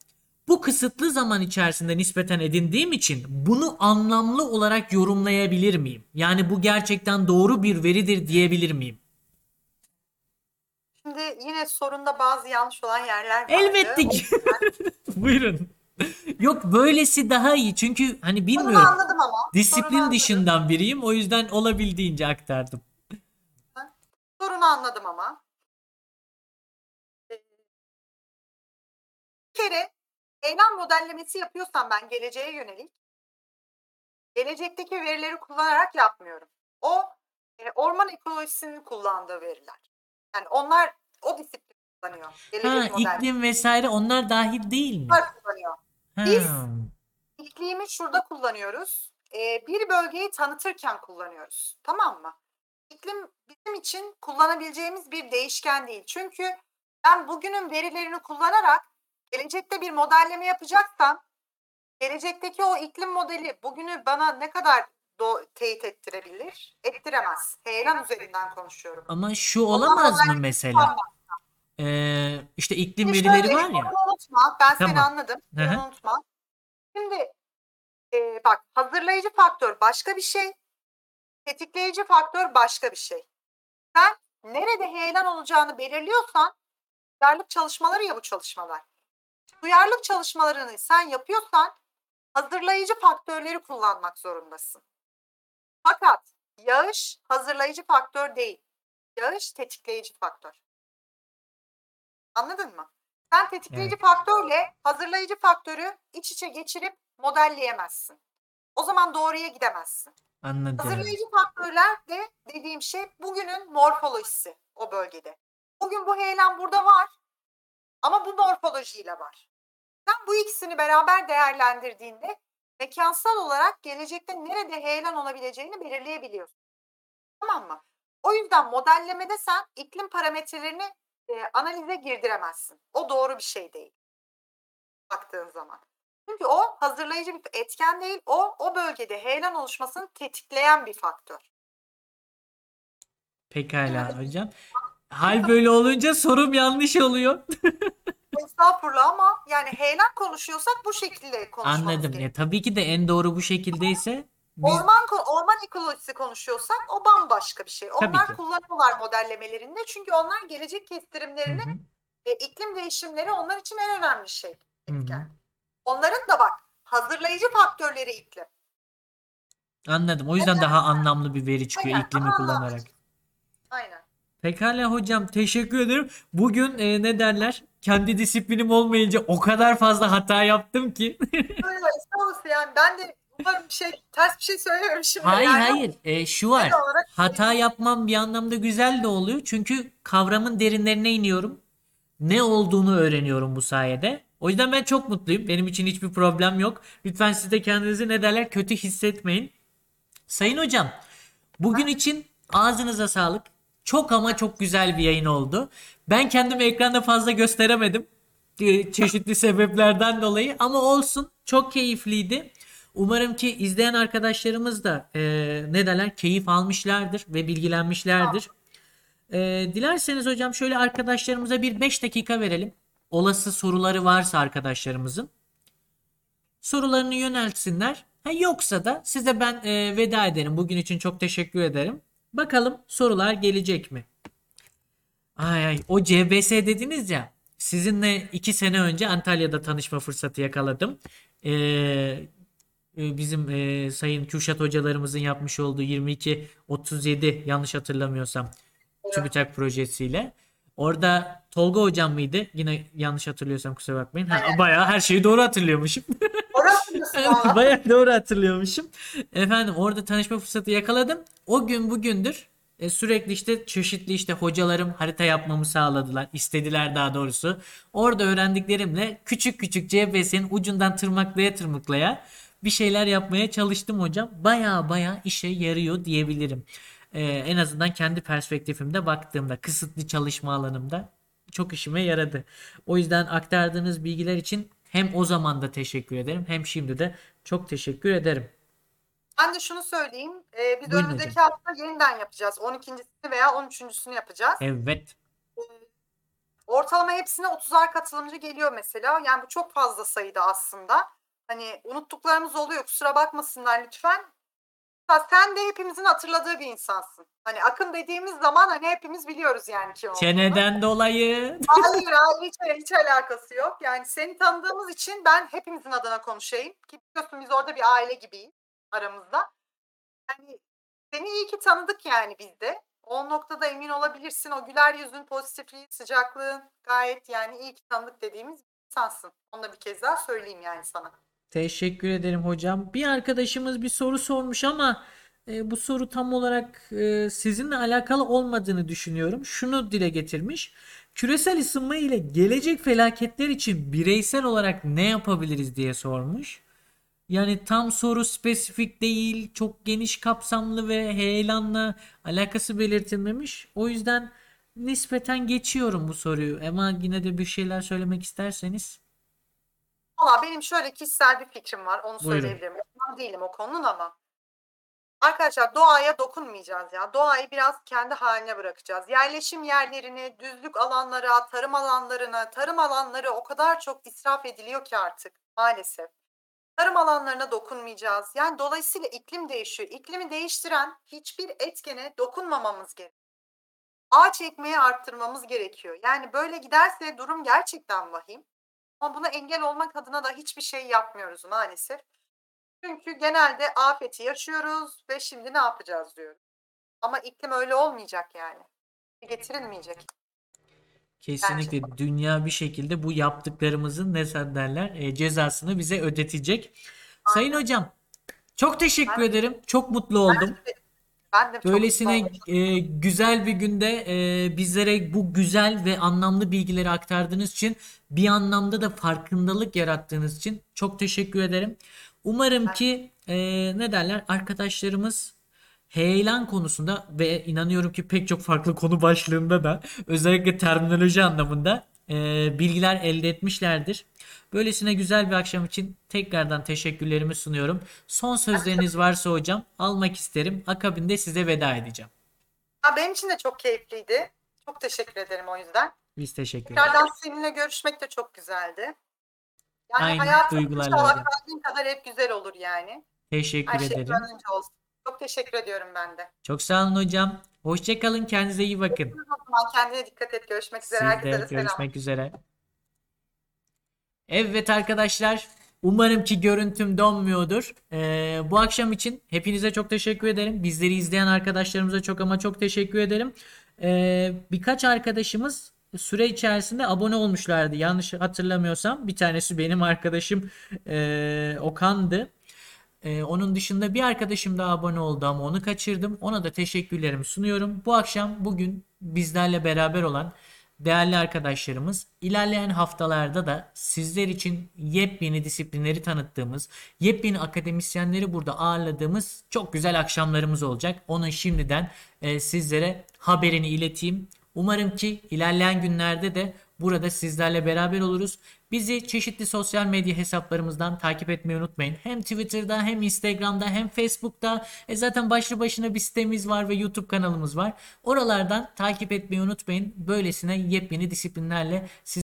bu kısıtlı zaman içerisinde nispeten edindiğim için bunu anlamlı olarak yorumlayabilir miyim? Yani bu gerçekten doğru bir veridir diyebilir miyim? Şimdi yine sorunda bazı yanlış olan yerler vardı. Elbette ki. (laughs) Buyurun. Yok böylesi daha iyi çünkü hani bilmiyorum. anladım ama. Disiplin anladım. dışından biriyim o yüzden olabildiğince aktardım. Sorunu anladım ama. Ee, Bir kere eylem modellemesi yapıyorsam ben geleceğe yönelik gelecekteki verileri kullanarak yapmıyorum. O e, orman ekolojisinin kullandığı veriler. Yani onlar o disiplin kullanıyor. Gelecek Ha model. iklim vesaire onlar dahil değil mi? Onlar kullanıyor. Ha. Biz- İklimi şurada kullanıyoruz. Ee, bir bölgeyi tanıtırken kullanıyoruz. Tamam mı? İklim bizim için kullanabileceğimiz bir değişken değil. Çünkü ben bugünün verilerini kullanarak gelecekte bir modelleme yapacaksam gelecekteki o iklim modeli bugünü bana ne kadar do- teyit ettirebilir? Ettiremez. Heyelan üzerinden konuşuyorum. Ama şu olamaz mı model mesela? Ee, işte iklim Şimdi verileri var ya. unutma. Ben seni Tamam. anladım. Hı hı. Onu unutma. Şimdi e, bak hazırlayıcı faktör başka bir şey. Tetikleyici faktör başka bir şey. Sen nerede heyelan olacağını belirliyorsan duyarlılık çalışmaları ya bu çalışmalar. Duyarlılık çalışmalarını sen yapıyorsan hazırlayıcı faktörleri kullanmak zorundasın. Fakat yağış hazırlayıcı faktör değil. Yağış tetikleyici faktör. Anladın mı? Sen tetikleyici faktörle hazırlayıcı faktörü iç içe geçirip modelleyemezsin. O zaman doğruya gidemezsin. Anladım. Hazırlayıcı faktörler de dediğim şey bugünün morfolojisi o bölgede. Bugün bu heyelan burada var ama bu morfolojiyle var. Sen bu ikisini beraber değerlendirdiğinde mekansal olarak gelecekte nerede heyelan olabileceğini belirleyebiliyorsun. Tamam mı? O yüzden modellemede sen iklim parametrelerini e, analize girdiremezsin. O doğru bir şey değil. Baktığın zaman. Çünkü o hazırlayıcı bir etken değil. O o bölgede heyelan oluşmasını tetikleyen bir faktör. Pekala hocam. Hal böyle olunca sorum yanlış oluyor. (laughs) Estağfurullah ama yani heyelan konuşuyorsak bu şekilde konuşmamız Anladım. gerekiyor. Ya tabii ki de en doğru bu şekildeyse biz Orman ko- orman ekolojisi konuşuyorsak o bambaşka bir şey. Tabii Onlar ki. kullanıyorlar modellemelerinde çünkü onlar gelecek Hı kestirimlerini hı, ve iklim değişimleri onlar için en önemli şey. hı hı. etken. Onların da bak hazırlayıcı faktörleri iklim. Anladım. O yüzden daha anlamlı bir veri çıkıyor Aynen, iklimi daha kullanarak. Aynen. Pekala hocam teşekkür ederim. Bugün e, ne derler? Kendi disiplinim olmayınca o kadar fazla hata yaptım ki. (laughs) Böyle estağfurullah yani ben de umarım bir şey ters bir şey söylememişim. hayır yani. hayır. E, şu var. Genel olarak Hata yapmam bir anlamda güzel de oluyor. Çünkü kavramın derinlerine iniyorum. Ne olduğunu öğreniyorum bu sayede. O yüzden ben çok mutluyum. Benim için hiçbir problem yok. Lütfen siz de kendinizi ne derler kötü hissetmeyin. Sayın hocam, bugün için ağzınıza sağlık. Çok ama çok güzel bir yayın oldu. Ben kendimi ekranda fazla gösteremedim. Ee, Çeşitli (laughs) sebeplerden dolayı ama olsun. Çok keyifliydi. Umarım ki izleyen arkadaşlarımız da e, ne derler keyif almışlardır ve bilgilenmişlerdir. E, dilerseniz hocam şöyle arkadaşlarımıza bir 5 dakika verelim. Olası soruları varsa arkadaşlarımızın sorularını yöneltsinler. Ha, yoksa da size ben e, veda ederim. Bugün için çok teşekkür ederim. Bakalım sorular gelecek mi? Ay ay o CBS dediniz ya. Sizinle iki sene önce Antalya'da tanışma fırsatı yakaladım. Ee, e, bizim e, sayın Kürşat hocalarımızın yapmış olduğu 22-37 yanlış hatırlamıyorsam TÜBİTAK projesiyle. Orada Tolga hocam mıydı? Yine yanlış hatırlıyorsam kusura bakmayın. Ha, bayağı her şeyi doğru hatırlıyormuşum. (laughs) Valla? (laughs) Bayağı doğru hatırlıyormuşum. Efendim orada tanışma fırsatı yakaladım. O gün bugündür e, sürekli işte çeşitli işte hocalarım harita yapmamı sağladılar. istediler daha doğrusu. Orada öğrendiklerimle küçük küçük CBS'nin ucundan tırmaklaya tırmıklaya bir şeyler yapmaya çalıştım hocam. Bayağı bayağı işe yarıyor diyebilirim. E, en azından kendi perspektifimde baktığımda kısıtlı çalışma alanımda çok işime yaradı. O yüzden aktardığınız bilgiler için hem o zaman da teşekkür ederim hem şimdi de çok teşekkür ederim. Ben de şunu söyleyeyim. Ee, biz Buyurun önümüzdeki hocam. hafta yeniden yapacağız. 12.sini veya 13.sünü yapacağız. Evet. Ortalama hepsine 30'ar katılımcı geliyor mesela. Yani bu çok fazla sayıda aslında. Hani unuttuklarımız oluyor. Kusura bakmasınlar lütfen. Ya Sen de hepimizin hatırladığı bir insansın. Hani Akın dediğimiz zaman hani hepimiz biliyoruz yani kim olduğunu. Çeneden dolayı. Hayır hayır hiç, hiç alakası yok. Yani seni tanıdığımız için ben hepimizin adına konuşayım. Ki biliyorsun biz orada bir aile gibiyiz aramızda. Yani seni iyi ki tanıdık yani biz de. O noktada emin olabilirsin. O güler yüzün, pozitifliğin, sıcaklığın gayet yani iyi ki tanıdık dediğimiz bir insansın. Onu da bir kez daha söyleyeyim yani sana. Teşekkür ederim hocam. Bir arkadaşımız bir soru sormuş ama e, bu soru tam olarak e, sizinle alakalı olmadığını düşünüyorum. Şunu dile getirmiş. Küresel ısınma ile gelecek felaketler için bireysel olarak ne yapabiliriz diye sormuş. Yani tam soru spesifik değil, çok geniş kapsamlı ve heyelanla alakası belirtilmemiş. O yüzden nispeten geçiyorum bu soruyu. Ama yine de bir şeyler söylemek isterseniz. Valla benim şöyle kişisel bir fikrim var. Onu Buyurun. söyleyebilirim. Ben değilim o konunun ama. Arkadaşlar doğaya dokunmayacağız ya. Doğayı biraz kendi haline bırakacağız. Yerleşim yerlerini, düzlük alanlara, tarım alanlarına, tarım alanları o kadar çok israf ediliyor ki artık maalesef. Tarım alanlarına dokunmayacağız. Yani dolayısıyla iklim değişiyor. İklimi değiştiren hiçbir etkene dokunmamamız gerekiyor. Ağaç ekmeği arttırmamız gerekiyor. Yani böyle giderse durum gerçekten vahim. Ama buna engel olmak adına da hiçbir şey yapmıyoruz maalesef. Çünkü genelde afeti yaşıyoruz ve şimdi ne yapacağız diyoruz. Ama iklim öyle olmayacak yani. Getirilmeyecek. Kesinlikle dünya bir şekilde bu yaptıklarımızın ne derler e, cezasını bize ödetecek. Sayın hocam çok teşekkür Ben- ederim. Çok mutlu oldum. Ben de çok Böylesine oldum. e, güzel bir günde e, bizlere bu güzel ve anlamlı bilgileri aktardığınız için bir anlamda da farkındalık yarattığınız için çok teşekkür ederim. Umarım ki e, ne derler arkadaşlarımız heyelan konusunda ve inanıyorum ki pek çok farklı konu başlığında da özellikle terminoloji anlamında e, bilgiler elde etmişlerdir. Böylesine güzel bir akşam için tekrardan teşekkürlerimi sunuyorum. Son sözleriniz varsa hocam almak isterim. Akabinde size veda edeceğim. Ha, benim için de çok keyifliydi. Çok teşekkür ederim o yüzden. Biz teşekkür ederiz. Tekrardan seninle görüşmek de çok güzeldi. Yani Aynı hayatım duygularla inşallah kadar hep güzel olur yani. Teşekkür Her şey ederim. gönlünce olsun. Çok teşekkür ediyorum ben de. Çok sağ olun hocam. Hoşçakalın. Kendinize iyi bakın. O zaman kendine dikkat et. Görüşmek üzere. Siz Herkese de de selam. görüşmek üzere. Evet arkadaşlar. Umarım ki görüntüm donmuyordur. Ee, bu akşam için hepinize çok teşekkür ederim. Bizleri izleyen arkadaşlarımıza çok ama çok teşekkür ederim. Ee, birkaç arkadaşımız süre içerisinde abone olmuşlardı. Yanlış hatırlamıyorsam bir tanesi benim arkadaşım ee, Okan'dı. Ee, onun dışında bir arkadaşım daha abone oldu ama onu kaçırdım. Ona da teşekkürlerimi sunuyorum. Bu akşam bugün bizlerle beraber olan değerli arkadaşlarımız ilerleyen haftalarda da sizler için yepyeni disiplinleri tanıttığımız, yepyeni akademisyenleri burada ağırladığımız çok güzel akşamlarımız olacak. Onun şimdiden e, sizlere haberini ileteyim. Umarım ki ilerleyen günlerde de burada sizlerle beraber oluruz. Bizi çeşitli sosyal medya hesaplarımızdan takip etmeyi unutmayın. Hem Twitter'da hem Instagram'da hem Facebook'ta. E zaten başlı başına bir sitemiz var ve YouTube kanalımız var. Oralardan takip etmeyi unutmayın. Böylesine yepyeni disiplinlerle siz